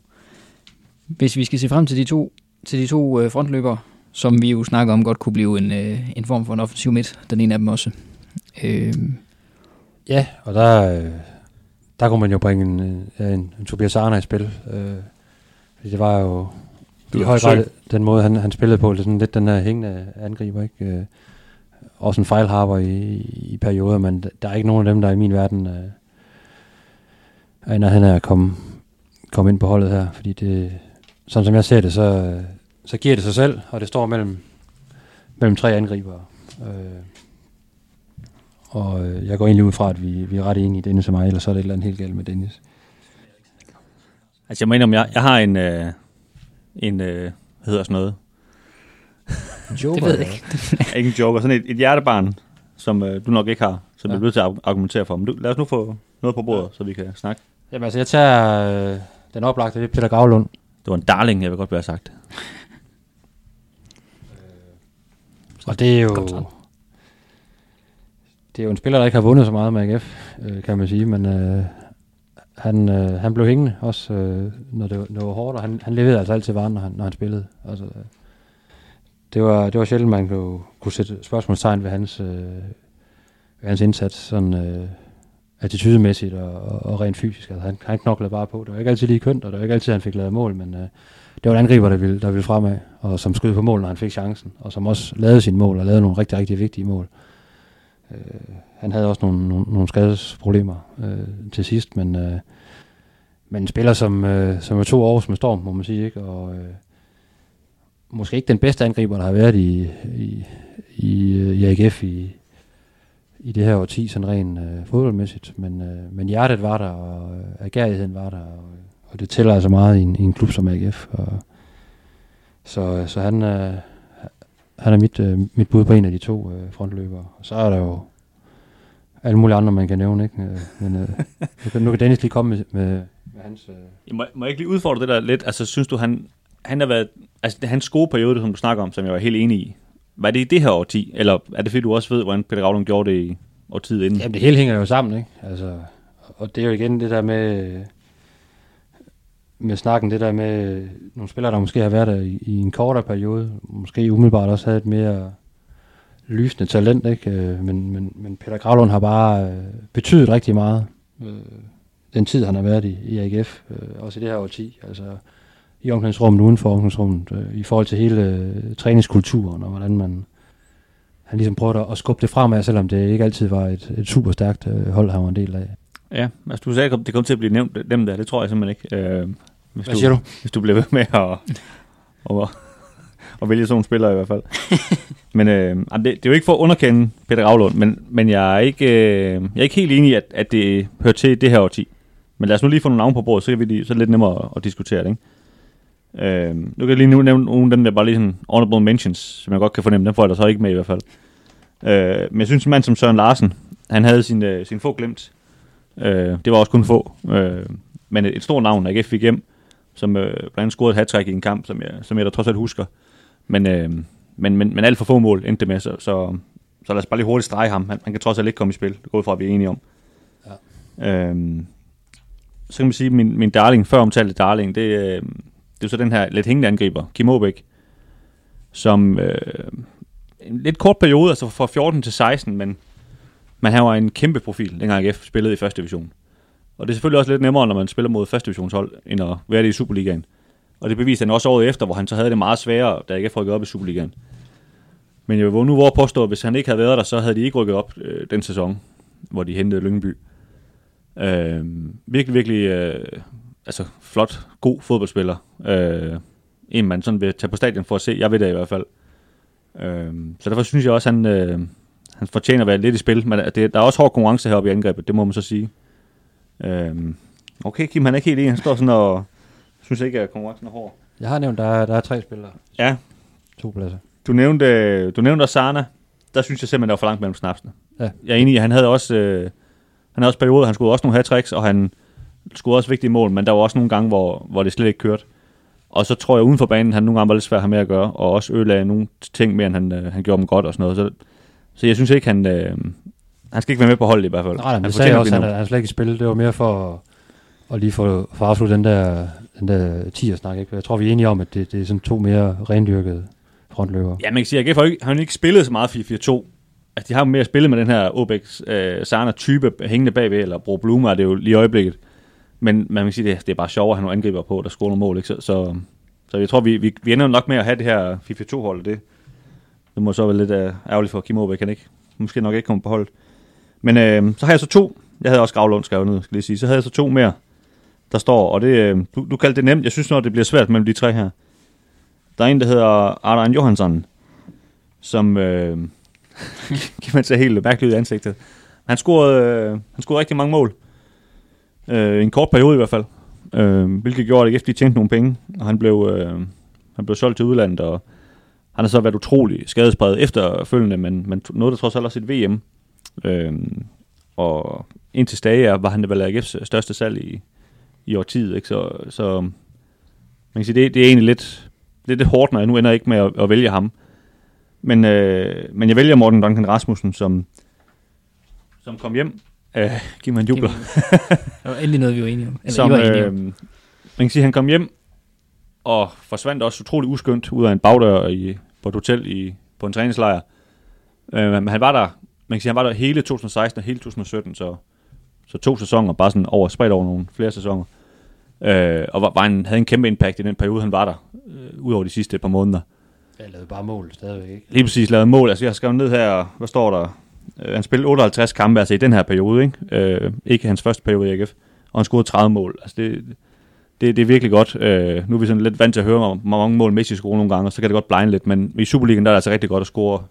Hvis vi skal se frem til de to, til de to øh, frontløbere, som vi jo snakker om godt kunne blive en, øh, en form for en offensiv midt, den ene af dem også. Øh, Ja, og der, øh, der kunne man jo bringe en, øh, en, en Tobias Arne i spil. Øh, det var jo Du i høj grad den måde, han, han spillede på. Det er sådan lidt den her hængende angriber, ikke? Øh, også en fejlharper i, i perioder, men der er ikke nogen af dem, der i min verden øh, er i nærheden af at komme, komme ind på holdet her. Fordi det, sådan som jeg ser det, så, så giver det sig selv, og det står mellem, mellem tre angribere. Øh, og øh, jeg går egentlig ud fra, at vi, vi er ret enige, Dennis og mig, ellers så er det et eller andet helt galt med Dennis. Altså jeg mener, om jeg, jeg har en, øh, en øh, hvad hedder sådan noget, Joker, <laughs> det ved jeg ikke. <laughs> ikke en joker, sådan et, et hjertebarn, som øh, du nok ikke har, som ja. Ja. du er nødt til at argumentere for. Men du, lad os nu få noget på bordet, så vi kan snakke. Jamen altså, jeg tager øh, den oplagte, det er Peter Gravlund. Det var en darling, jeg vil godt være sagt. Og det er jo... Så. Det er jo en spiller, der ikke har vundet så meget med AGF, øh, kan man sige, men øh, han, øh, han blev hængende også, øh, når det, var- når det var hårdt, og han, han leverede altså altid varen, når han, når han spillede. Altså, øh, det, var, det var sjældent, man kunne, kunne sætte spørgsmålstegn ved hans, øh, ved hans indsats, sådan øh, attitydemæssigt og, og, og rent fysisk. Altså, han, han knoklede bare på. Det var ikke altid lige kønt, og det var ikke altid, han fik lavet mål, men øh, det var en angriber, der ville, der ville fremad, og som skød på mål, når han fik chancen, og som også lavede sine mål, og lavede nogle rigtig, rigtig vigtige mål. Øh, Øh, han havde også nogle, nogle, nogle skadesproblemer øh, til sidst, men, øh, men en spiller, som, øh, som er to år med storm, må man sige, ikke? og øh, måske ikke den bedste angriber, der har været i, i, i, i AGF i, i det her årti, sådan rent øh, fodboldmæssigt, men, øh, men hjertet var der, og øh, agerigheden var der, og, og det tæller altså meget i en, i en klub som AGF, og, så, så han, øh, han er mit, øh, mit bud på en af de to øh, frontløbere. Og så er der jo alle mulige andre, man kan nævne, ikke? Øh, Men øh, nu, kan, nu kan Dennis lige komme med, med, med hans... Øh, Jeg må, må jeg ikke lige udfordre det der lidt? Altså, synes du, han, han har været... Altså, hans gode periode, som du snakker om, som jeg var helt enig i. Var det i det her årti? Eller er det fordi, du også ved, hvordan Peter Ravlund gjorde det i årtiet inden? Jamen det hele hænger jo sammen, ikke? Altså, og det er jo igen det der med, med snakken, det der med øh, nogle spillere, der måske har været der i, i en kortere periode, måske umiddelbart også havde et mere lysende talent, ikke? Øh, men, men, men Peter Gravlund har bare øh, betydet rigtig meget, øh, den tid han har været i, i AGF, øh, også i det her årti, altså i omklædningsrummet, uden for omklædningsrummet, øh, i forhold til hele øh, træningskulturen, og hvordan man, han ligesom prøvede at, at skubbe det fremad, selvom det ikke altid var et, et super stærkt øh, hold, han var en del af. Ja, altså du sagde, at det kom til at blive nævnt, dem der, det tror jeg simpelthen ikke. Øh, hvis Hvad siger du? Hvis du bliver ved med at, at, at vælge sådan nogle spillere i hvert fald. <laughs> men øh, det, det er jo ikke for at underkende Peter Ravlund, men, men jeg, er ikke, øh, jeg er ikke helt enig i, at, at det hører til det her årti. Men lad os nu lige få nogle navne på bordet, så, kan vi lige, så er det lidt nemmere at, at diskutere det. Ikke? Øh, nu kan jeg lige nu nævne nogle af dem, der bare lige sådan honorable mentions, som jeg godt kan fornemme. Dem får jeg da så ikke med i hvert fald. Øh, men jeg synes, en mand som Søren Larsen, han havde sin, øh, sin få glemt. Øh, det var også kun få. Øh, men et, et stort navn, AGF fik hjem, som øh, blandt andet scorede et hat i en kamp, som jeg, som jeg da trods alt husker. Men, øh, men, men, men alt for få mål endte det med, så, så, så lad os bare lige hurtigt strege ham. Han, han kan trods alt ikke komme i spil. Det går ud fra, at vi er enige om. Ja. Øhm, så kan man sige, at min, min darling, før omtalte darling, det, øh, det er jo så den her lidt hængende angriber, Kim Aabæk, som øh, en lidt kort periode, altså fra 14 til 16, men, men han var en kæmpe profil, dengang AGF spillede i første division. Og det er selvfølgelig også lidt nemmere, når man spiller mod første divisionshold, end at være det i Superligaen. Og det beviste han også året efter, hvor han så havde det meget sværere, da AGF rykket op i Superligaen. Men jeg vil nu hvor påstå, at hvis han ikke havde været der, så havde de ikke rykket op øh, den sæson, hvor de hentede Lyngby. Øh, virkelig, virkelig øh, altså, flot, god fodboldspiller. Øh, en, man sådan vil tage på stadion for at se. Jeg ved det i hvert fald. Øh, så derfor synes jeg også, at han, øh, han fortjener at være lidt i spil. Men det, der er også hård konkurrence heroppe i angrebet, det må man så sige. Øh, okay, Kim, han er ikke helt enig. Han står sådan og synes ikke, at konkurrencen er hård. Jeg har nævnt, der er, der er tre spillere. Ja. To pladser. Du nævnte, du nævnte også Sarna. Der synes jeg simpelthen, der var for langt mellem snapsene. Ja. Jeg er enig i, at han havde også, øh, han havde også perioder, han skulle også nogle hat og han skulle også vigtige mål, men der var også nogle gange, hvor, hvor det slet ikke kørte. Og så tror jeg, uden for banen, han nogle gange var lidt svært at have med at gøre, og også ødelagde nogle ting mere, end han, øh, han gjorde dem godt og sådan noget. Så, så jeg synes ikke, han, øh, han skal ikke være med på holdet i hvert fald. Nej, men det sagde også, han, han slet ikke i spil. Det var mere for at, lige få, for afslutte den der, den der 10 snak. Ikke? Jeg tror, vi er enige om, at det, det er sådan to mere rendyrkede frontløber. Ja, man kan sige, at AGF har, ikke, har ikke spillet så meget 4-4-2. Altså, de har mere spillet med den her Obex øh, Sarna-type hængende bagved, eller Bro Blume er det jo lige i øjeblikket. Men man kan sige, det, det er bare sjovere at have nogle angriber på, der scorer nogle mål. Ikke? Så, så, så jeg tror, vi, vi, vi ender nok med at have det her 4-4-2-hold. Det, det må så være lidt uh, ærgerligt for Kim Aabæk, han ikke, måske nok ikke komme på holdet. Men øh, så har jeg så to. Jeg havde også Gravlund skrevet ned, skal jeg sige. Så havde jeg så to mere, der står. Og det, øh, du, du kaldte det nemt. Jeg synes nok, det bliver svært mellem de tre her. Der er en, der hedder Arne Johansson, som øh, <laughs> kan man se helt mærkeligt ud i ansigtet. Han scorede, øh, han scorede rigtig mange mål. Øh, en kort periode i hvert fald. Øh, hvilket gjorde, at de tjente nogle penge. Og han blev, øh, han blev solgt til udlandet, og han har så været utrolig skadespredet efterfølgende, men, men noget, der trods alt også et VM. Øh, og indtil stage var han vel AGF's største salg i, i årtid. Ikke? Så, så man kan sige, det, det er egentlig lidt, lidt, lidt hårdt, når jeg nu ender ikke med at, at vælge ham. Men, øh, men jeg vælger Morten Duncan Rasmussen, som, som kom hjem. Øh, giv mig en jubler. Det var endelig noget, vi var enige om. Eller som, øh, man kan sige, han kom hjem og forsvandt også utrolig uskyndt ud af en bagdør i, på et hotel i, på en træningslejr. Øh, men han var der, man kan sige, han var der hele 2016 og hele 2017, så, så to sæsoner, bare sådan over, spredt over nogle flere sæsoner. Øh, og var, var en, havde en kæmpe impact i den periode, han var der, øh, ud over de sidste par måneder. Jeg lavede bare mål stadigvæk, ikke? Lige præcis lavet mål. Altså, jeg har skrevet ned her, hvad står der? Øh, han spillede 58 kampe, altså i den her periode, ikke? Øh, ikke hans første periode i AGF. Og han scorede 30 mål. Altså, det, det, det er virkelig godt. Øh, nu er vi sådan lidt vant til at høre, hvor mange mål Messi scorer nogle gange, og så kan det godt blinde lidt. Men i Superligaen der er det altså rigtig godt at score,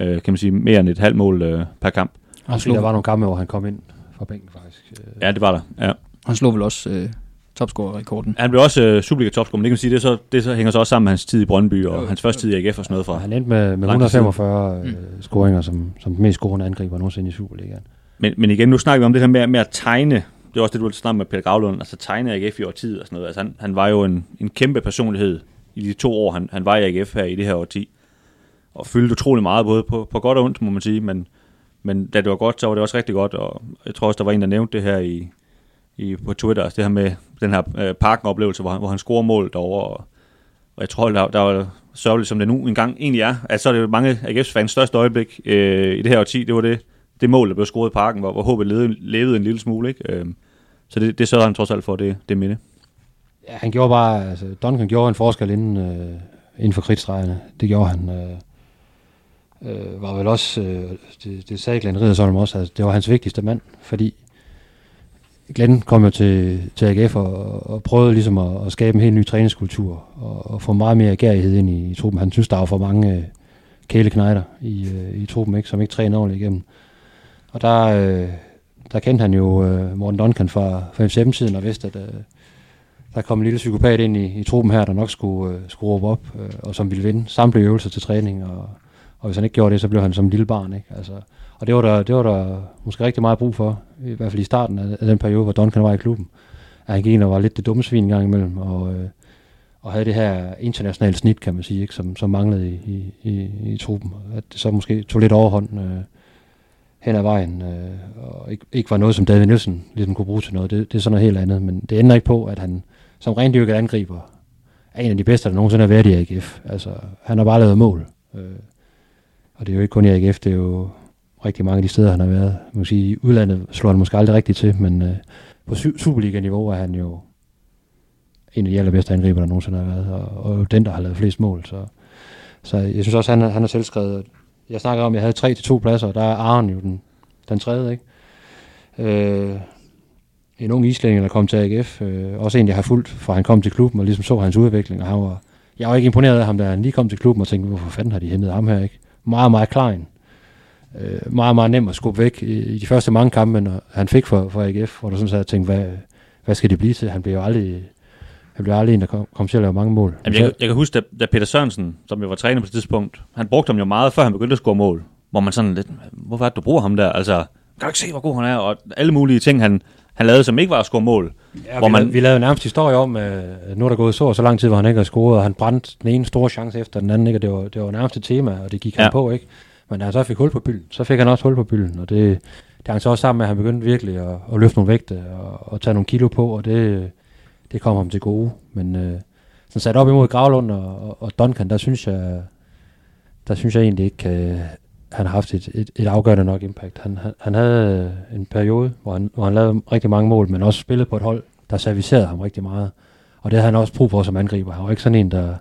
øh, kan man sige, mere end et halvt mål øh, per kamp. Og der var nogle kampe, hvor han kom ind fra bænken, faktisk. Ja, det var der, ja. Han slog vel også øh, topscorer-rekorden. Han blev også øh, Superliga-topscorer, men det kan man sige, det, så, det så hænger så også sammen med hans tid i Brøndby og jo, hans første tid i AGF og sådan noget fra. Han endte med, med 145 øh, mm. scoringer som, som den mest scorende angriber nogensinde i Superligaen. Men, men igen, nu snakker vi om det her med, med at tegne det er også det, du snakke med Peter Gravlund, altså tegne AGF i årtid og sådan noget. Altså han, han var jo en, en kæmpe personlighed i de to år, han, han var i AGF her i det her årti. Og fyldte utrolig meget, både på, på godt og ondt, må man sige, men, men da det var godt, så var det også rigtig godt, og jeg tror også, der var en, der nævnte det her i, i, på Twitter, altså det her med den her øh, parken-oplevelse, hvor han, hvor han scorer mål derovre, og, og jeg tror, der, der var sørgeligt, som det nu engang egentlig er, at så er det jo mange AGF's fans største øjeblik øh, i det her årti, det var det, det mål, der blev scoret i parken, hvor, hvor håbet levede, levede en lille smule. Ikke? Øh, så det, det sørger han trods alt for, det, det minde. Ja, han gjorde bare, altså Duncan gjorde en forskel inden, øh, inden for kridtstregerne. Det gjorde han. Øh, øh, var vel også, øh, det, det sagde Glenn Ridersholm også, altså, det var hans vigtigste mand, fordi Glenn kom jo til, til AGF og, og prøvede ligesom at, at skabe en helt ny træningskultur og, og få meget mere agerighed ind i, i truppen. Han synes, der var for mange øh, kæleknejder i, øh, i truppen, ikke, som ikke træner ordentligt igennem. Og der, øh, der kendte han jo øh, Morten Duncan fra, fra FCM-tiden og vidste, at øh, der kom en lille psykopat ind i, i truppen her, der nok skulle, øh, skulle råbe op, øh, og som ville vinde samtlige øvelser til træning, og, og hvis han ikke gjorde det, så blev han som en lille barn. Ikke? Altså, og det var, der, det var der måske rigtig meget brug for, i hvert fald i starten af, af den periode, hvor Duncan var i klubben. At han gik ind og var lidt det dumme svin en gang imellem, og, øh, og havde det her internationale snit, kan man sige, ikke? Som, som manglede i, i, i, i truppen. At det så måske tog lidt overhånd øh, hen ad vejen, øh, og ikke, ikke var noget, som David Nielsen ligesom kunne bruge til noget. Det, det er sådan noget helt andet, men det ændrer ikke på, at han som rendyrket angriber er en af de bedste, der nogensinde har været i AGF. Altså, han har bare lavet mål. Øh, og det er jo ikke kun Erik AGF, det er jo rigtig mange af de steder, han har været. Man kan sige, i udlandet slår han måske aldrig rigtigt til, men øh, på Superliga-niveau er han jo en af de allerbedste angriber, der nogensinde har været, og, og den, der har lavet flest mål. Så, så jeg synes også, han, han har selv skrevet, jeg snakker om, at jeg havde tre til to pladser, og der er Aaron jo den, den tredje, ikke? Øh, en ung islænding, der kom til AGF. Øh, også en, jeg har fulgt, fra han kom til klubben, og ligesom så hans udvikling. Og han var, jeg var ikke imponeret af ham, da han lige kom til klubben, og tænkte, hvorfor fanden har de hentet ham her, ikke? Meget, meget klein. Øh, meget, meget nem at skubbe væk i, i de første mange kampe, når han fik for, for AGF, hvor der sådan så tænkte, hvad, hvad skal det blive til? Han blev jo aldrig, han blev aldrig en, der kom, kom til at lave mange mål. Jamen, jeg, jeg kan huske, da, da Peter Sørensen, som jo var træner på det tidspunkt, han brugte ham jo meget, før han begyndte at score mål. Hvor man sådan lidt, hvorfor er det, du bruger ham der? Altså, kan du ikke se, hvor god han er? Og alle mulige ting, han, han lavede, som ikke var at score mål. Ja, hvor vi, man... lavede, vi lavede nærmest historie om, at nu er der gået så og så lang tid, hvor han ikke har scoret, og han brændte den ene store chance efter den anden, ikke? og det var, det var nærmest et tema, og det gik ja. han på, ikke? Men da han så fik hul på bylden, så fik han også hul på bylden, og det, det hang så også sammen med, at han begyndte virkelig at, at løfte nogle vægte og, og tage nogle kilo på, og det, det kom ham til gode. Men øh, sådan sat op imod Gravlund og, og, og Duncan, der synes jeg, der synes jeg egentlig ikke, øh, han har haft et, et, et afgørende nok impact. Han, han, han havde en periode, hvor han, hvor han lavede rigtig mange mål, men også spillede på et hold, der servicerede ham rigtig meget. Og det havde han også brug for som angriber. Han var ikke sådan en, der,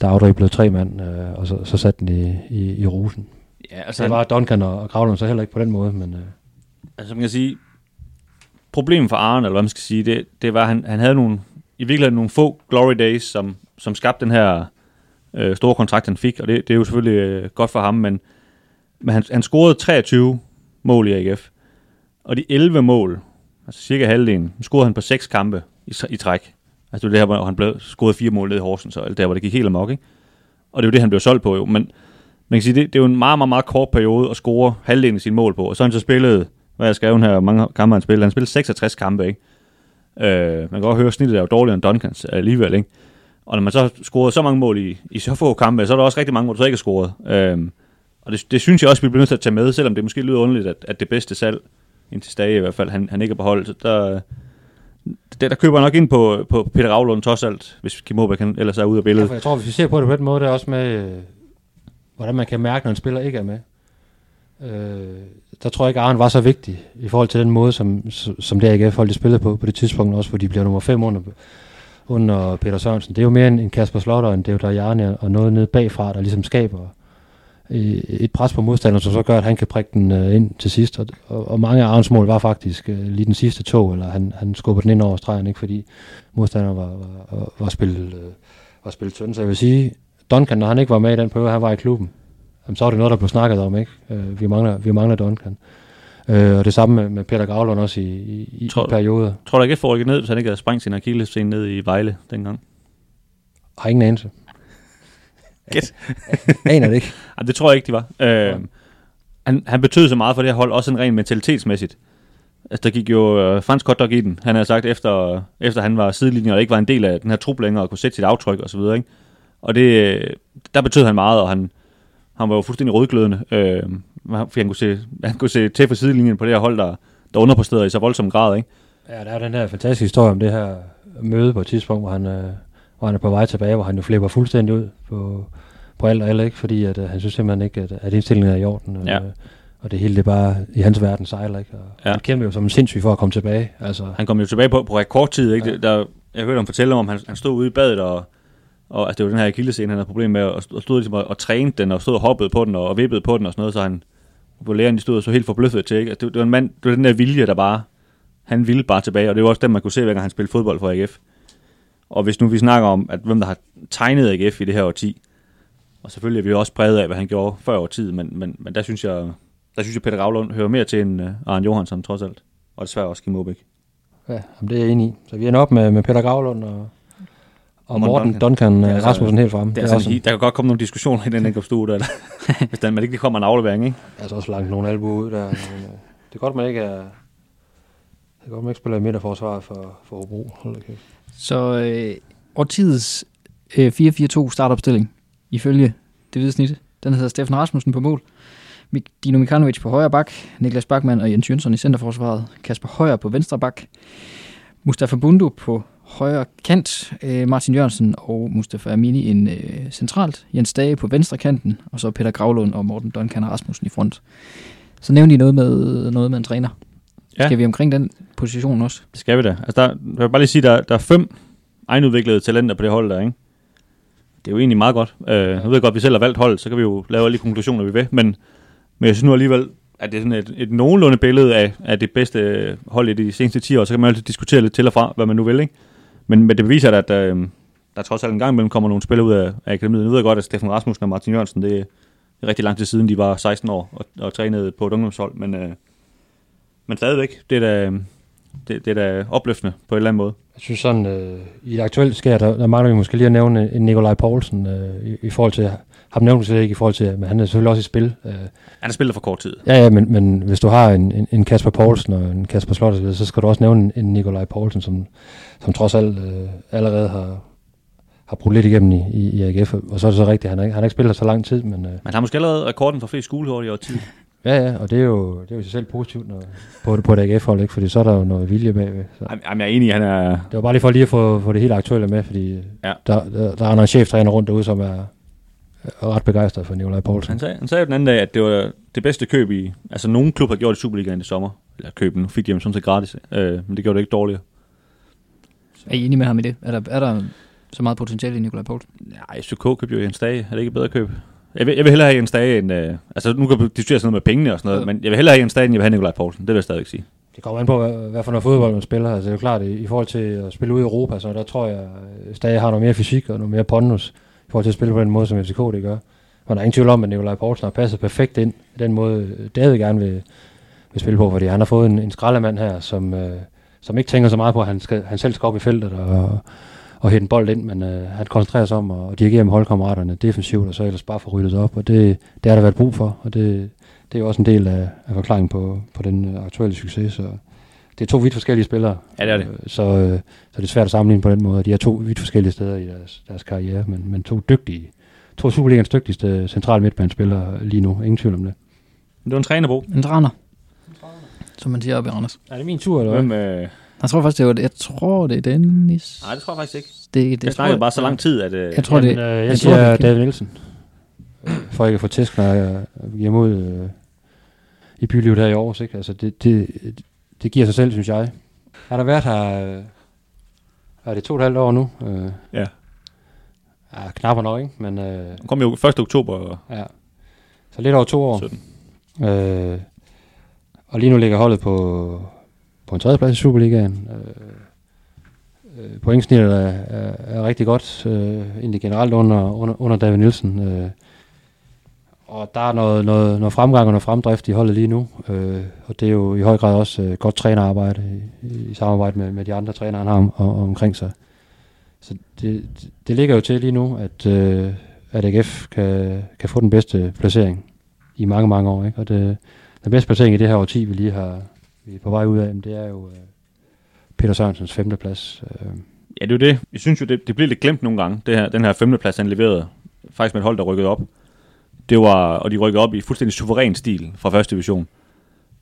der afdriblede tre mand, øh, og så, så satte den i, i, i rosen. Ja, altså det var Duncan og, og Gravlund så heller ikke på den måde. Men, øh. Altså man kan sige, problemet for Arne, eller hvad man skal sige, det, det var, at han, han havde nogle, i virkeligheden nogle få glory days, som, som skabte den her øh, store kontrakt, han fik, og det, det er jo selvfølgelig øh, godt for ham, men, men han, han scorede 23 mål i AGF, og de 11 mål, altså cirka halvdelen, scorede han på seks kampe i, i træk. Altså det var det her, hvor han blev scoret fire mål ned i Horsens, og der, hvor det gik helt amok, ikke? Og det er jo det, han blev solgt på, jo. Men man kan sige, det, det er jo en meget, meget, meget kort periode at score halvdelen af sine mål på. Og så har han så spillet, hvad jeg skrev her, mange kampe han spillede. Han spillede 66 kampe, ikke? Øh, man kan godt høre, at snittet er jo dårligere end Duncans alligevel, ikke? Og når man så har scoret så mange mål i, i så få kampe, så er der også rigtig mange, hvor du så ikke har scoret. Øh, og det, det, synes jeg også, vi bliver nødt til at tage med, selvom det måske lyder underligt, at, at det bedste salg, indtil stadig i hvert fald, han, han ikke er på hold. Så der, der, der køber jeg nok ind på, på Peter Ravlund trods alt, hvis Kim Aabæk ellers er ude af billedet. Ja, jeg tror, hvis vi ser på det på den måde, det er også med, øh, hvordan man kan mærke, når en spiller ikke er med. Øh, der tror jeg ikke, Arne var så vigtig i forhold til den måde, som, som det AGF folk spillet spillede på på det tidspunkt også, hvor de bliver nummer 5 under, under Peter Sørensen. Det er jo mere en, Kasper Slotter, end det er jo der Jarne og noget nede bagfra, der ligesom skaber et pres på modstanderen, som så gør, at han kan prikke den uh, ind til sidst. Og, og, og mange af Arns mål var faktisk uh, lige den sidste tog, eller han, han skubbede den ind over stregen, ikke, fordi modstanderen var, var, var, spillet, uh, var spillet tynd. Så jeg vil sige, Duncan, når han ikke var med i den prøve, han var i klubben, jamen, så var det noget, der blev snakket om. ikke. Uh, vi, mangler, vi mangler Duncan. Uh, og det samme med, med Peter Gavlund også i, i, i tror, perioder. Tror du ikke, at få ned, hvis han ikke havde sprængt sin akillescene ned i Vejle dengang? Har ingen anelse. Gæt. <laughs> Aner det ikke. Ej, det tror jeg ikke, de var. Øh, han, han betød så meget for det her hold, også en ren mentalitetsmæssigt. Altså, der gik jo øh, Frans Kotdok i den. Han havde sagt, efter, efter han var sidelinjen og ikke var en del af den her trup længere, og kunne sætte sit aftryk og så videre, ikke? Og det, der betød han meget, og han, han var jo fuldstændig rødglødende. Øh, fordi han kunne, se, han kunne se til for sidelinjen på det her hold, der, der underpræsterede i så voldsom grad, ikke? Ja, der er den her fantastiske historie om det her møde på et tidspunkt, hvor han, øh, hvor han er på vej tilbage, hvor han jo flipper fuldstændig ud på, på alt og alle, ikke? fordi at, uh, han synes simpelthen ikke, at, at indstillingen er i orden. Ja. Og, og det hele det bare i hans verden sejler. Ikke? Og ja. Han kæmper jo som en sindssyg for at komme tilbage. Altså. Han kom jo tilbage på, på rekordtid. Ikke? Ja. Der, jeg hørte ham fortælle om, at han, han stod ude i badet, og, og altså, det var den her akillescene, han havde problem med, og, og stod ligesom og, og trænede den, og stod og hoppede på den, og, og vippede på den og sådan noget, så han, hvor lægerne de stod så helt forbløffet til. Ikke? Altså, det, det, var en mand, det var den der vilje, der bare, han ville bare tilbage, og det var også den, man kunne se, hver gang han spillede fodbold for AGF. Og hvis nu vi snakker om, at hvem der har tegnet AGF i det her årti, og selvfølgelig er vi også præget af, hvad han gjorde før år tid, men, men, men der synes jeg, der synes jeg, Peter Gravlund hører mere til end uh, Arne Johansson, trods alt. Og desværre også Kim Aabæk. Ja, det er jeg enig i. Så vi ender op med, med Peter Gravlund og, og Morten Duncan, Duncan altså, Rasmussen helt frem. Det er, det er også, der kan godt komme nogle diskussioner i den <laughs> enkelte stue, der, <laughs> hvis der, man ikke kommer en aflevering, ikke? Jeg har også langt nogle albuer ud der. Men, øh, det er godt, man ikke er... Det er godt, man ikke spiller i midterforsvar for, for Hobro. Så øh, årtidets øh, 4-4-2 startopstilling, ifølge det hvide snit. Den hedder Steffen Rasmussen på mål. Dino Mikanovic på højre bak, Niklas Bachmann og Jens Jønsson i centerforsvaret, Kasper Højer på venstre bak, Mustafa Bundu på højre kant, øh, Martin Jørgensen og Mustafa Amini en øh, centralt, Jens Dage på venstre kanten, og så Peter Gravlund og Morten Duncan Rasmussen i front. Så nævnte I noget med, noget med en træner. Ja. Skal vi omkring den position også? Det skal vi da. Altså der, jeg vil bare lige sige, der, der er fem egenudviklede talenter på det hold der, ikke? Det er jo egentlig meget godt. Øh, nu ved jeg godt, at vi selv har valgt hold, så kan vi jo lave alle de konklusioner, vi vil. Men, men jeg synes nu alligevel, at det er sådan et, et nogenlunde billede af, af det bedste hold i de seneste 10 år, så kan man altid diskutere lidt til og fra, hvad man nu vil, ikke? Men, men det beviser, at øh, der trods alt en gang imellem kommer nogle spillere ud af, af akademiet. Nu ved jeg godt, at Steffen Rasmussen og Martin Jørgensen, det er rigtig lang tid siden, de var 16 år og, og trænede på et ungdomshold, men, øh, men stadigvæk, det er da, det, det er da opløftende på en eller anden måde. Jeg synes sådan, øh, i det aktuelle skær, der, der mangler vi måske lige at nævne en Nikolaj Poulsen øh, i, i forhold til, ham nævnt slet ikke i forhold til, men han er selvfølgelig også i spil. Øh. Han har spillet for kort tid. Ja, ja, men, men hvis du har en, en, en Kasper Poulsen og en Kasper Slot, så skal du også nævne en, en Nikolaj Poulsen, som, som trods alt øh, allerede har, har brugt lidt igennem i, i, i AGF. Og så er det så rigtigt, han har, han har ikke spillet så lang tid. Men, øh, man har måske allerede rekorden for flest skolehår i år tid. Ja, ja, og det er jo, det er jo i sig selv positivt når, på, på et AGF-hold, ikke? fordi så er der jo noget vilje bagved. Så. Jamen, jeg er enig, han er... Det var bare lige for lige at få, få det helt aktuelle med, fordi ja. der, der, der er en cheftræner rundt derude, som er, ret begejstret for Nikolaj Poulsen. Han sagde, han sagde jo den anden dag, at det var det bedste køb i... Altså, nogen klub har gjort i Superligaen i sommer. Eller køben, fik de dem sådan set gratis. Øh, men det gjorde det ikke dårligere. Så. Er I enige med ham i det? Er der, er der så meget potentiale i Nikolaj Poulsen? Nej, SK købte jo en Dage. Er det ikke et bedre køb? Jeg vil, jeg vil hellere have en Dage end... Øh, altså, nu kan vi diskutere sådan noget med pengene og sådan noget, ja. men jeg vil hellere have en Dage, end jeg vil have Nikolaj Poulsen. Det vil jeg stadigvæk sige. Det kommer an på, hvad, hvad for noget fodbold man spiller. Altså, det er jo klart, i, i forhold til at spille ud i Europa, så der tror jeg, at Stage har noget mere fysik og noget mere pondus i forhold til at spille på den måde, som FCK det gør. Og der er ingen tvivl om, at Nikolaj Poulsen har passet perfekt ind i den måde, David gerne vil, vil spille på, fordi han har fået en, en skraldemand her, som, øh, som ikke tænker så meget på, at han, skal, han selv skal op i feltet og, og hætte en bold ind, men øh, han koncentrerer sig om at dirigere med holdkammeraterne defensivt, og så ellers bare få ryddet op, og det, det har der været brug for, og det, det er jo også en del af, af forklaringen på, på den øh, aktuelle succes, så det er to vidt forskellige spillere. Ja, det er det. Øh, så, øh, så det er svært at sammenligne på den måde. De er to vidt forskellige steder i deres, deres karriere, men, men to dygtige, to Superligans dygtigste centrale midtbanespillere lige nu. Ingen tvivl om det. Det var en træner, Bo. En træner. Som man siger op i Randers. Er det min tur, eller hvad? Hvem, øh... Jeg tror faktisk, det var det. Jeg tror, det er Dennis. Nej, det tror jeg faktisk ikke. Det, det, det snakkede bare så lang tid, at... Øh... Jeg tror, Jamen, det... Øh, jeg, jeg siger tror, David Nielsen. For ikke at få tæsk, når jeg giver mod øh, i bylivet her i Aarhus. Ikke? Altså, det, det, det giver sig selv, synes jeg. Har der været her... Øh, er det to og et halvt år nu? Øh, ja. Ja, knapper nok, ikke? Men, øh, kom jo 1. oktober. Ja. Så lidt over to år. 17. Øh, og lige nu ligger holdet på, på en tredjeplads i Superligaen. Øh, øh, pointsnittet er, er, er rigtig godt, øh, egentlig generelt under, under, under David Nielsen. Øh, og der er noget, noget, noget fremgang og noget fremdrift i holdet lige nu, øh, og det er jo i høj grad også øh, godt trænerarbejde i, i samarbejde med, med de andre trænere, han har om, om, omkring sig. Så det, det ligger jo til lige nu, at, øh, at AGF kan, kan få den bedste placering i mange, mange år. Ikke? Og det, den bedste placering i det her årti, vi lige har vi er på vej ud af, det er jo øh, Peter Sørensens femteplads. Øh. Ja, det er jo det. Jeg synes jo, det, det bliver lidt glemt nogle gange, det her, den her femteplads, han leverede faktisk med et hold, der rykkede op. Det var, og de rykkede op i fuldstændig suveræn stil fra første division.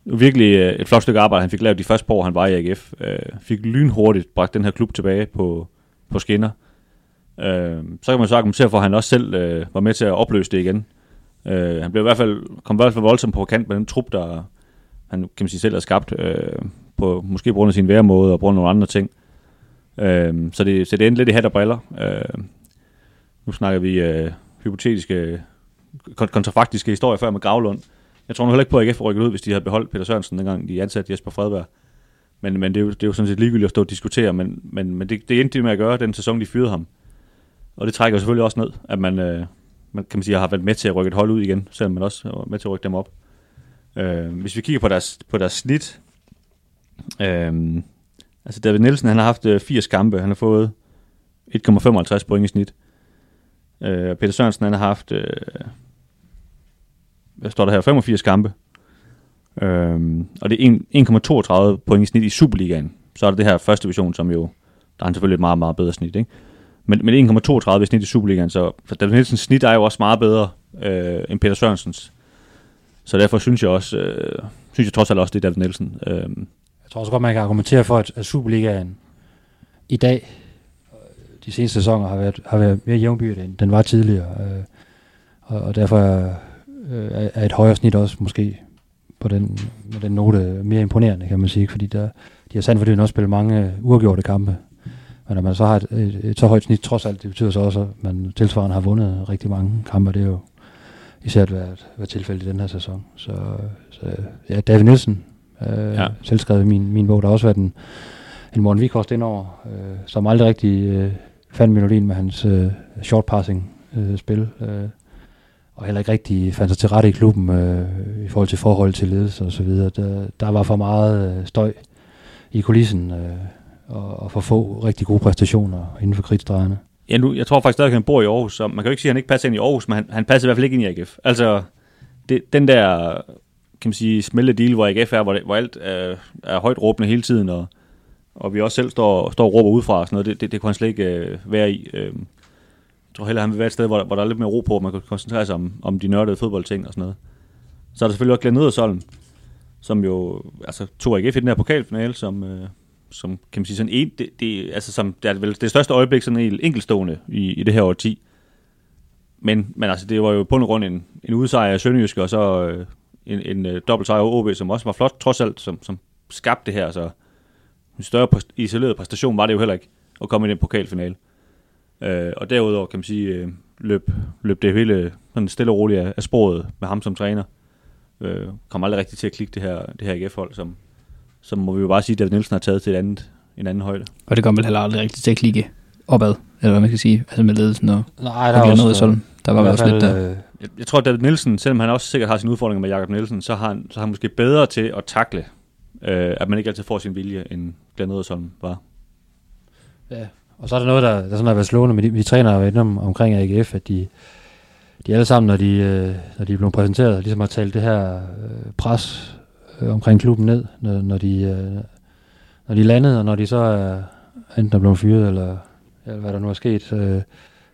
Virkelig øh, et flot stykke arbejde, han fik lavet de første par år, han var i AGF. Øh, fik lynhurtigt bragt den her klub tilbage på, på skinner. Øh, så kan man så argumentere for, at han også selv øh, var med til at opløse det igen. Øh, han blev i hvert fald, kom i hvert fald voldsomt på kant med den trup, der han kan man sige, selv har skabt, øh, på, måske på grund af sin væremåde og på grund af nogle andre ting. Øh, så, det, så det endte lidt i hat og briller. Øh, nu snakker vi øh, hypotetiske, kontrafaktiske historier før med Gravlund. Jeg tror nu heller ikke på, at AGF rykket ud, hvis de havde beholdt Peter Sørensen, dengang de ansatte Jesper Fredberg. Men, men det, er jo, det er jo sådan set ligegyldigt at stå og diskutere, men, men, men det, det endte de med at gøre, den sæson, de fyrede ham. Og det trækker selvfølgelig også ned, at man, øh, man kan man sige, har været med til at rykke et hold ud igen, selvom man også var med til at rykke dem op. Øh, hvis vi kigger på deres, på deres snit, øh, altså David Nielsen, han har haft øh, 80 kampe, han har fået 1,55 point i snit. Øh, Peter Sørensen, han har haft, øh, hvad står der her, 85 kampe. Øh, og det er 1,32 point i snit i Superligaen. Så er det det her første division, som jo, der er selvfølgelig et meget, meget bedre snit, ikke? Men, men 1,32 i snit i Superligaen, så David Nielsens snit er jo også meget bedre øh, end Peter Sørensens. Så derfor synes jeg også, øh, synes jeg trods alt også, det er David Nielsen. Øh. Jeg tror også godt, man kan argumentere for, at Superligaen i dag, øh, de seneste sæsoner, har været, har været mere jævnbyrd, end den var tidligere. Øh, og, og derfor øh, er, øh, er et højere snit også måske på den, med den note mere imponerende, kan man sige. Fordi der, de har sandt for det også spillet mange uafgjorte kampe. Men når man så har et, et, et så højt snit, trods alt, det betyder så også, at man tilsvarende har vundet rigtig mange kampe. Det er jo især at være, være tilfældet i den her sæson. Så, så ja, David Nielsen, øh, ja. Selvskrevet i min, min bog, der har også været en, en Morten Vikost indover, øh, som aldrig rigtig øh, fandt melodien med hans øh, short passing øh, spil, øh, og heller ikke rigtig fandt sig til rette i klubben øh, i forhold til forhold til ledelse og så videre. Der, der var for meget øh, støj i kulissen, øh, og, og for få rigtig gode præstationer inden for kridtstregerne. Ja, nu, jeg tror faktisk stadig, at han bor i Aarhus, så man kan jo ikke sige, at han ikke passer ind i Aarhus, men han, han passer i hvert fald ikke ind i AGF. Altså, det, den der, kan man sige, smelte deal, hvor AGF er, hvor, det, hvor alt er, er højt råbende hele tiden, og, og vi også selv står, står og råber udefra og sådan noget, det, det, det kunne han slet ikke øh, være i. Øh, jeg tror heller, han vil være et sted, hvor, hvor der er lidt mere ro på, og man kan koncentrere sig om, om de nørdede fodboldting og sådan noget. Så er der selvfølgelig også Glenn Nedersholm, som jo altså, tog AGF i den her pokalfinale, som, øh, som kan man sige sådan en, det, det, altså som, det er vel det største øjeblik sådan helt enkeltstående i, i det her årti. Men, men altså, det var jo på en grund en, en udsejr af Sønderjysk, og så øh, en, en øh, dobbelt sejr over OB, som også var flot, trods alt, som, som skabte det her. Så en større præst- isoleret præstation var det jo heller ikke, at komme i den pokalfinale. Øh, og derudover kan man sige, øh, løb, løb det hele sådan stille og roligt af, af sporet med ham som træner. Øh, kom aldrig rigtig til at klikke det her, det her IF-hold, som, som må vi jo bare sige, at David Nielsen har taget til et andet, en anden højde. Og det kom vel heller aldrig rigtig til at klikke opad, eller hvad man kan sige, altså med ledelsen og, Nej, og noget sådan. Der var vel også lidt der. Øh, Jeg, jeg tror, at David Nielsen, selvom han også sikkert har sine udfordringer med Jakob Nielsen, så har han, så er han måske bedre til at takle, øh, at man ikke altid får sin vilje, end Glenn Ederson var. Ja, og så er der noget, der, der sådan har været slående med de, vi træner jo inde om, omkring AGF, at de, de alle sammen, når de, øh, når de er blevet præsenteret, ligesom har talt det her øh, pres øh, omkring klubben ned, når, når, de, øh, når de landede, og når de så er enten er blevet fyret, eller, eller hvad der nu er sket, øh,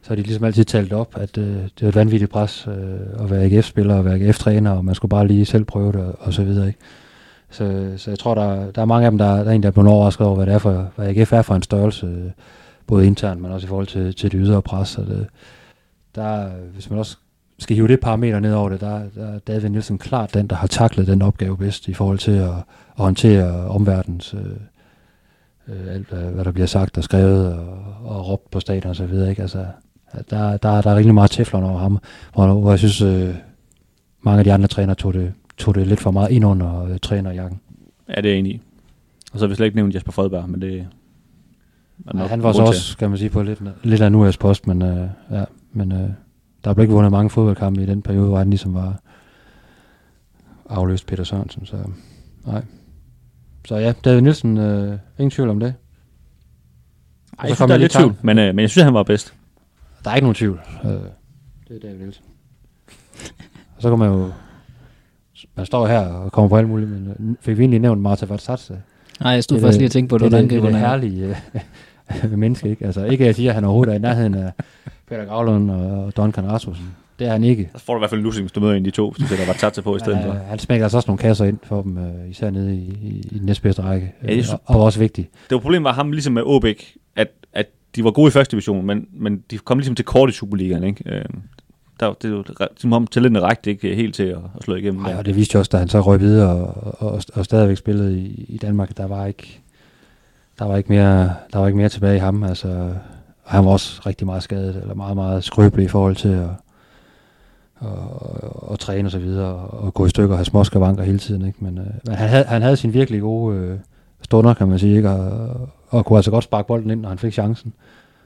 så har de ligesom altid talt op, at øh, det var et vanvittigt pres øh, at være AGF-spiller og være AGF-træner, og man skulle bare lige selv prøve det, og, og så videre, ikke? Så, så jeg tror, der, der er mange af dem, der, der er en, der er blevet overrasket over, hvad det er for, hvad AGF er for en størrelse, øh, både internt, men også i forhold til, til det ydre pres. Så det, der, hvis man også skal hive det parameter ned over det, der, der er David Nielsen klart den, der har taklet den opgave bedst i forhold til at, at håndtere omverdens øh, øh, alt, hvad, der bliver sagt og skrevet og, og råbt på stadion og så videre. Ikke? Altså, der, der, der er rigtig meget teflon over ham, hvor, hvor jeg synes, øh, mange af de andre trænere tog det, tog det lidt for meget ind under øh, trænerjakken. Ja, det er jeg enig i. Og så har vi slet ikke nævnt Jesper Fredberg, men det er nok han var så også, skal man sige, på lidt, lidt af en US post, men, øh, ja, men øh, der blev ikke vundet mange fodboldkampe i den periode, hvor han ligesom var afløst Peter Sørensen, så nej. Så ja, David Nielsen, øh, ingen tvivl om det. Ej, så jeg synes, kom der er lidt tvivl, men, øh, men jeg synes, han var bedst. Der er ikke nogen tvivl. Øh, det er David Nielsen. og så kan man jo, man står her og kommer på alt muligt, men øh, fik vi egentlig nævnt Marta Vatsatse? Nej, jeg stod Det faktisk lige og tænkte på, det, det, er hvordan det, det, det er det herlige øh, <laughs> menneske, ikke? Altså, ikke at jeg siger, at han overhovedet er i nærheden af Peter Gravlund og Duncan Rasmussen. Det er han ikke. Så får du i hvert fald en hvis du møder en af de to, hvis du sætter Vatsatse på i stedet for. han smækker altså også nogle kasser ind for dem, øh, især nede i, i, i den næstbedste række. Ja, Øh, synes- og, og også vigtigt. Det var problemet var ham ligesom med Åbæk, at, at de var gode i første division, men, men de kom ligesom til kort i Superligaen, ikke? Øh, der, det var som om talentet rækte ikke helt til at, at slå igennem. Nej, og det viste jo også, da han så røg videre og, og, og stadigvæk spillede i, i Danmark, der var ikke der var ikke mere, der var ikke mere tilbage i ham. Altså, og han var også rigtig meget skadet, eller meget, meget skrøbelig i forhold til at, at, at, og træne og så videre, og, gå i stykker og have småskavanker hele tiden. Ikke? Men, øh, men han, havde, han havde sin virkelig gode øh, stunder, kan man sige, ikke? Og, og kunne altså godt sparke bolden ind, når han fik chancen.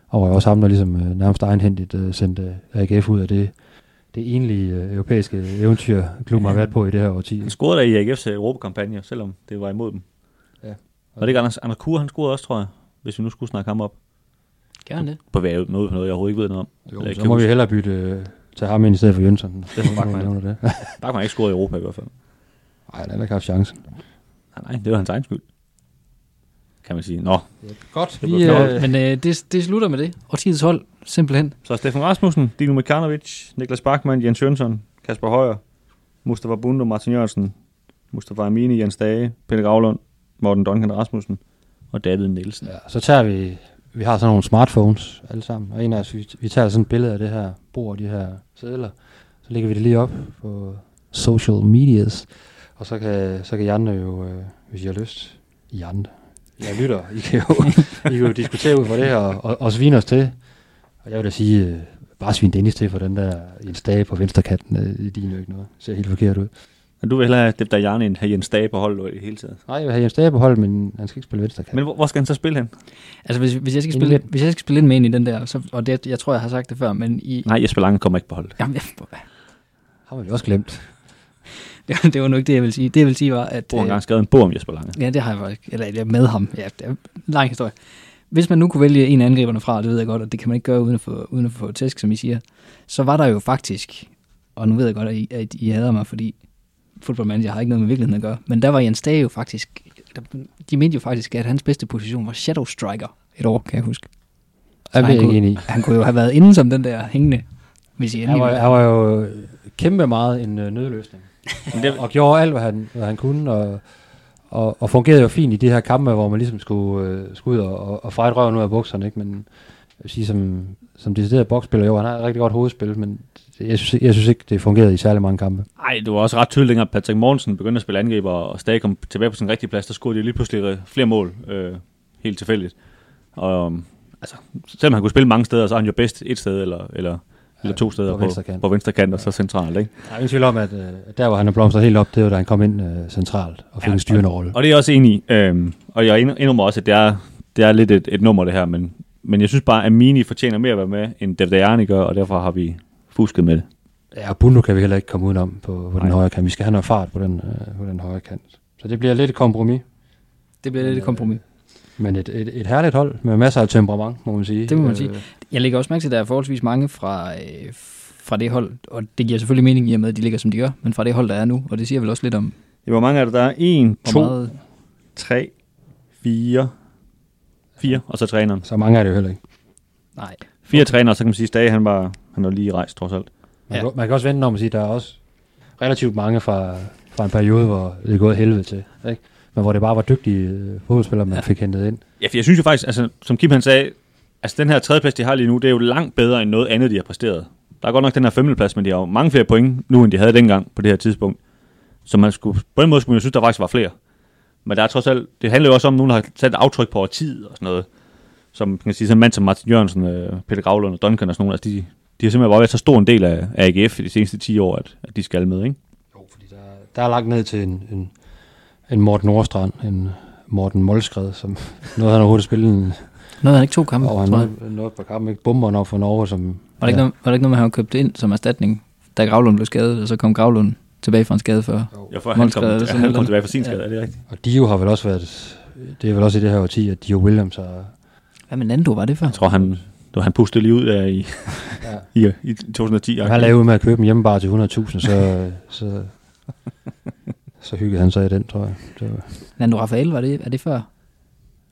Og var også ham, der ligesom øh, nærmest egenhændigt øh, sendte AGF ud af det, det egentlige øh, europæiske eventyr, klubben har været på i det her årti. Han scorede da i AGF's øh, Europakampagne, selvom det var imod dem. Og det ikke Anders, Anders Kure, han scorede også, tror jeg, hvis vi nu skulle snakke ham op. Gerne det. På hvad noget, på noget, jeg overhovedet ikke ved noget om. Jo, Eller så må vi hellere bytte øh, til ham ind i stedet for Jønsson. Steffen Bachmann. Nævner det. <laughs> Bare har ikke scoret i Europa i hvert fald. Nej, han har ikke haft chancen. Nej, nej, det var hans egen skyld. Kan man sige. Nå, Godt, Det vi, øh, Men øh, det, det slutter med det. Årtidets hold, simpelthen. så Stefan Rasmussen, Dino Mikanovic, Niklas Bachmann, Jens Jønsson, Kasper Højer, Mustafa Bundo, Martin Jørgensen, Mustafa Amini, Jens Dage, Peter Gravlund, Morten Duncan Rasmussen og David Nielsen. ja, så tager vi, vi har sådan nogle smartphones alle sammen, og en af os, vi, vi tager sådan et billede af det her bord, de her sædler, så lægger vi det lige op på social medias, og så kan, så kan I andre jo, øh, hvis I har lyst, I andre, jeg lytter, I kan jo, I kan jo diskutere ud fra det her, og, og, og svine os til, og jeg vil da sige, øh, bare svine Dennis til for den der en stage på venstre kanten. Øh, Det er jo ikke noget. Ser helt forkert ud. Men du vil hellere have det der Jarne end have Jens Dage på holdet i hele taget. Nej, jeg vil have Jens Dage på hold, men han skal ikke spille venstre kant. Men hvor, hvor skal han så spille hen? Altså, hvis, hvis, jeg skal spille, hvis jeg skal spille ind med ind i den der, så, og det, jeg tror, jeg har sagt det før, men i... Nej, Jesper Lange kommer ikke på holdet. Jamen, Har vi også glemt. <laughs> det, det var nu ikke det, jeg vil sige. Det, jeg vil sige var, at... Du har øh, engang skrevet en bog om Jesper Lange. Ja, det har jeg faktisk. Eller jeg er med ham. Ja, det er en lang historie. Hvis man nu kunne vælge en af angriberne fra, det ved jeg godt, og det kan man ikke gøre uden at få, uden at få tæsk, som I siger, så var der jo faktisk, og nu ved jeg godt, at I, at I hader mig, fordi fodboldmanager har ikke noget med virkeligheden at gøre, men der var Jens Dage jo faktisk, der, de mente jo faktisk, at hans bedste position var shadow striker et år, kan jeg huske. Jeg han ikke kunne- enig. Han kunne jo have været inde som den der hængende, hvis I Han var, han var jo kæmpe meget en øh, nødløsning. Men det, og gjorde alt, hvad han, hvad han kunne, og, og, og fungerede jo fint i de her kampe, hvor man ligesom skulle, øh, skulle ud og, og, og fejre røven ud af bukserne, ikke? Men vil sige, som, som decideret boksspiller, jo, han har et rigtig godt hovedspil, men jeg synes, jeg synes ikke, det fungerede i særlig mange kampe. Ej, det var også ret tydeligt, at Patrick Mortensen begyndte at spille angriber, og Stage kom tilbage på sin rigtige plads, der scorede de lige pludselig flere mål, øh, helt tilfældigt. Og um, altså, selvom han kunne spille mange steder, så er han jo bedst et sted, eller, eller, eller to steder på på, venstre kant. på venstre kant, og så centralt. Ikke? Der er ingen tvivl om, at øh, der, hvor han er blomstret helt op, det var, da han kom ind øh, centralt og fik Ja, en styrende rolle. Og det er jeg også enig i, øhm, og jeg indrømmer også, at det er, det er lidt et, et nummer det her, men, men jeg synes bare, at Mini fortjener mere at være med, end Devdajani gør, og derfor har vi fusket med det. Ja, og Bundo kan vi heller ikke komme udenom på, på den højre kant. Vi skal have noget fart på den, øh, på den højre kant. Så det bliver lidt et kompromis. Det bliver lidt et kompromis. Men et, et, et herligt hold med masser af temperament, må man sige. Det må man sige. Øh, Jeg lægger også mærke til, at der er forholdsvis mange fra, øh, fra det hold, og det giver selvfølgelig mening i og med, at de ligger, som de gør, men fra det hold, der er nu, og det siger vel også lidt om, Ja, hvor mange er der? Der er 1, hvor 2, meget... 3, 4, 4, og så træneren. Så mange er det jo heller ikke. Nej, Fire okay. trænere, så kan man sige, at Stage, han var, han var lige rejst, trods alt. Man, Ja. kan, man kan også vente om at sige, at der er også relativt mange fra, fra en periode, hvor det er gået helvede til. Ikke? Men hvor det bare var dygtige øh, fodboldspillere, man ja. fik hentet ind. Ja, for jeg synes jo faktisk, altså, som Kim han sagde, altså den her tredjeplads, de har lige nu, det er jo langt bedre end noget andet, de har præsteret. Der er godt nok den her femteplads, men de har jo mange flere point nu, end de havde dengang på det her tidspunkt. Så man skulle, på den måde skulle man jo synes, der faktisk var flere. Men der er trods alt, det handler jo også om, at nogen har sat et aftryk på over tid og sådan noget. Som man kan sige, sådan en mand som Martin Jørgensen, øh, Peter Gravlund og Duncan og sådan nogle, altså de, de har simpelthen bare været så stor en del af, af AGF i de seneste 10 år, at, at de skal med, ikke? Jo, fordi der, der er lagt ned til en, en, en Morten Nordstrand, en Morten Målskred, som <laughs> noget han overhovedet spillet en, noget han ikke to kampe, og han tror jeg. noget, noget på kampen, ikke bomberen op for Norge, som... Var det, ikke noget, var det ikke noget, man havde købt ind som erstatning, da Gravlund blev skadet, og så kom Gravlund tilbage fra en skade før? Ja, for han kom, han noget. kom tilbage fra sin Ja. skade, er det rigtigt? Og Dio har vel også været... Det er vel også i det her årti, at Dio Williams har... Hvad med Nando var det før? Jeg tror, han, då han pustede lige ud der i, Ja. <laughs> i, i 2010. Han lavede ud med at købe en hjemmebar til 100.000, så, så, så hyggede han sig i den, tror jeg. Det var, Nando Rafael, var det, er det før?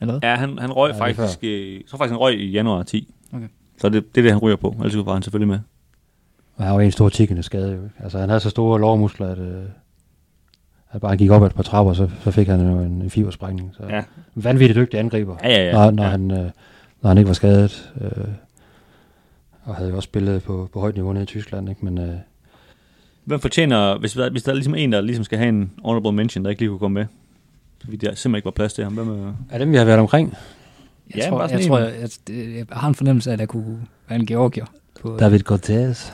Eller hvad? Ja, han, han røg Ja, faktisk, jeg tror faktisk, han røg i januar 10. Okay. Så det, det er det, han ryger på. Ellers var han selvfølgelig med. Og han var en stor tikkende skade. Jo. ikke? Altså, han havde så store lårmuskler, at, øh, at bare han gik op ad et par trapper, så, så fik han jo en, en fibersprængning. Så Ja. en vanvittigt dygtig angriber, Ja, ja, ja. når, når, ja. han, øh, når han ikke var skadet. Øh, og havde jo også spillet på, på højt niveau nede i Tyskland. Ikke? Men øh, Hvem fortjener, hvis der, hvis der er ligesom en, der ligesom skal have en honorable mention, der ikke lige kunne komme med, fordi der simpelthen ikke var plads til ham. Hvem er, af dem, vi har været omkring, Jeg, Ja, tror, jeg, tror, jeg, jeg, jeg, har en fornemmelse af, at jeg kunne være en georgier. På, David Cortez. <laughs>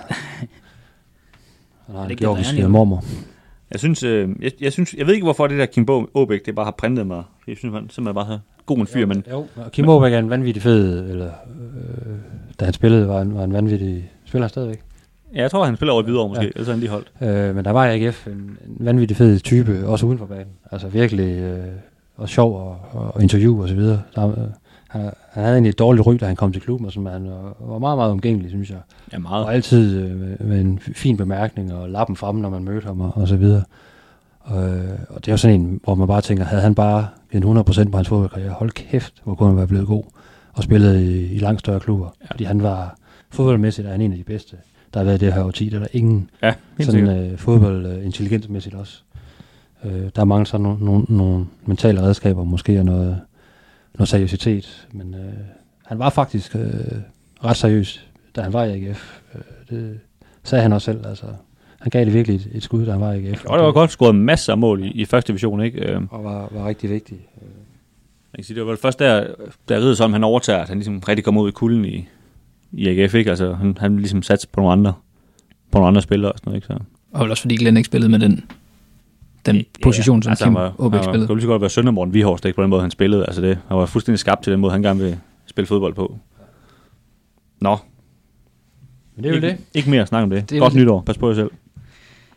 Han har det georgisk han jo. mormor. jeg synes, øh, jeg, jeg, synes, jeg ved ikke, hvorfor det der Kim Aabæk, det bare har printet mig. Jeg synes, han simpelthen bare har god en fyr, men Jo, og Kim Aabæk er en vanvittig fed, eller øh, da han spillede, var en, var en vanvittig, spiller stadigvæk. ja, jeg tror, han spiller over i videre måske, ja. Ellers er han lige holdt. Øh, men der var i AGF en, en vanvittig fed type, også uden for banen. Altså virkelig, øh, og sjov og, og interview og så videre. Der, øh, han, han havde egentlig et dårligt ry, da han kom til klubben, og sådan, han var, meget, meget omgængelig, synes jeg. Ja, meget. Og altid øh, med, med en fin bemærkning og lappen frem, når man mødte ham og, og så videre. Og, øh, og det er jo sådan en, hvor man bare tænker, havde han bare givet 100% på hans fodboldkarriere, hold kæft, hvor kunne han være blevet god og spillet i, i langt større klubber. Ja. Fordi han var fodboldmæssigt er han en af de bedste, der har været i det her årti. Der er der ingen Ja, helt sikkert. sådan øh, fodbold øh, intelligensmæssigt også. Øh, der mangler så nogle, nogle, nogle mentale redskaber, måske og noget, noget seriøsitet. Men øh, han var faktisk øh, ret seriøs, da han var i AGF. Øh, det sagde han også selv. Altså, han gav det virkelig et, et skud, da han var i AGF. Og det var godt scoret masser af mål i, i første division, ikke? Øh, Og var, var rigtig vigtig. Øh, Jeg kan sige, det var vel først der, da Riddersholm han overtager, at han ligesom rigtig kommer ud i kulden i, i AGF, ikke? Altså, han, han ligesom sat på nogle andre, på nogle andre spillere og sådan noget, ikke? Så. Og vel også fordi Glenn ikke spillede med den, den position, som altså, Kim han var, Aabæk spillede. Det kunne lige så godt være Sønder Morten Vihorst, ikke? På den måde, han spillede. Altså, det, han var fuldstændig skabt til den måde, han gerne vil spille fodbold på. Nå, Men det er jo ikke, det. ikke mere at snakke om det. Det Godt nytår. Pas på jer selv.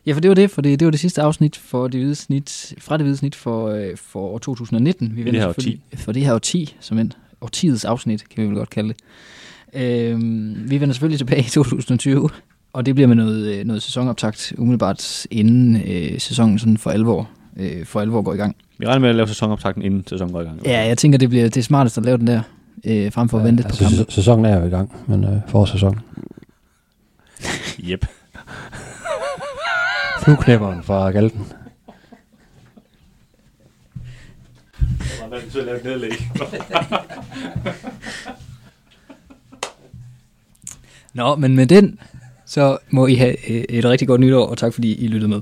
Ja, for det var det, for det, det var det sidste afsnit for det hvide snit, fra det hvide snit for, øh, for år 2019. Vi det her selvfølgelig- For det her årti, som en årtiets afsnit, kan vi vel godt kalde det. Øhm, vi vender selvfølgelig tilbage i 2020, og det bliver med noget, øh, noget sæsonoptakt umiddelbart inden øh, sæsonen sådan for alvor, øh, for alvor går i gang. Vi regner med at lave sæsonoptakten inden sæsonen går i gang. Ja, jeg tænker, det bliver det er smartest at lave den der, øh, frem for at vente ja, på altså, kampen. sæ- sæsonen er jo i gang, men øh, forårssæsonen. <laughs> Yep. Flueknæpperen fra Galten. Nå, men med den, så må I have øh, et rigtig godt nytår, og tak fordi I lyttede med.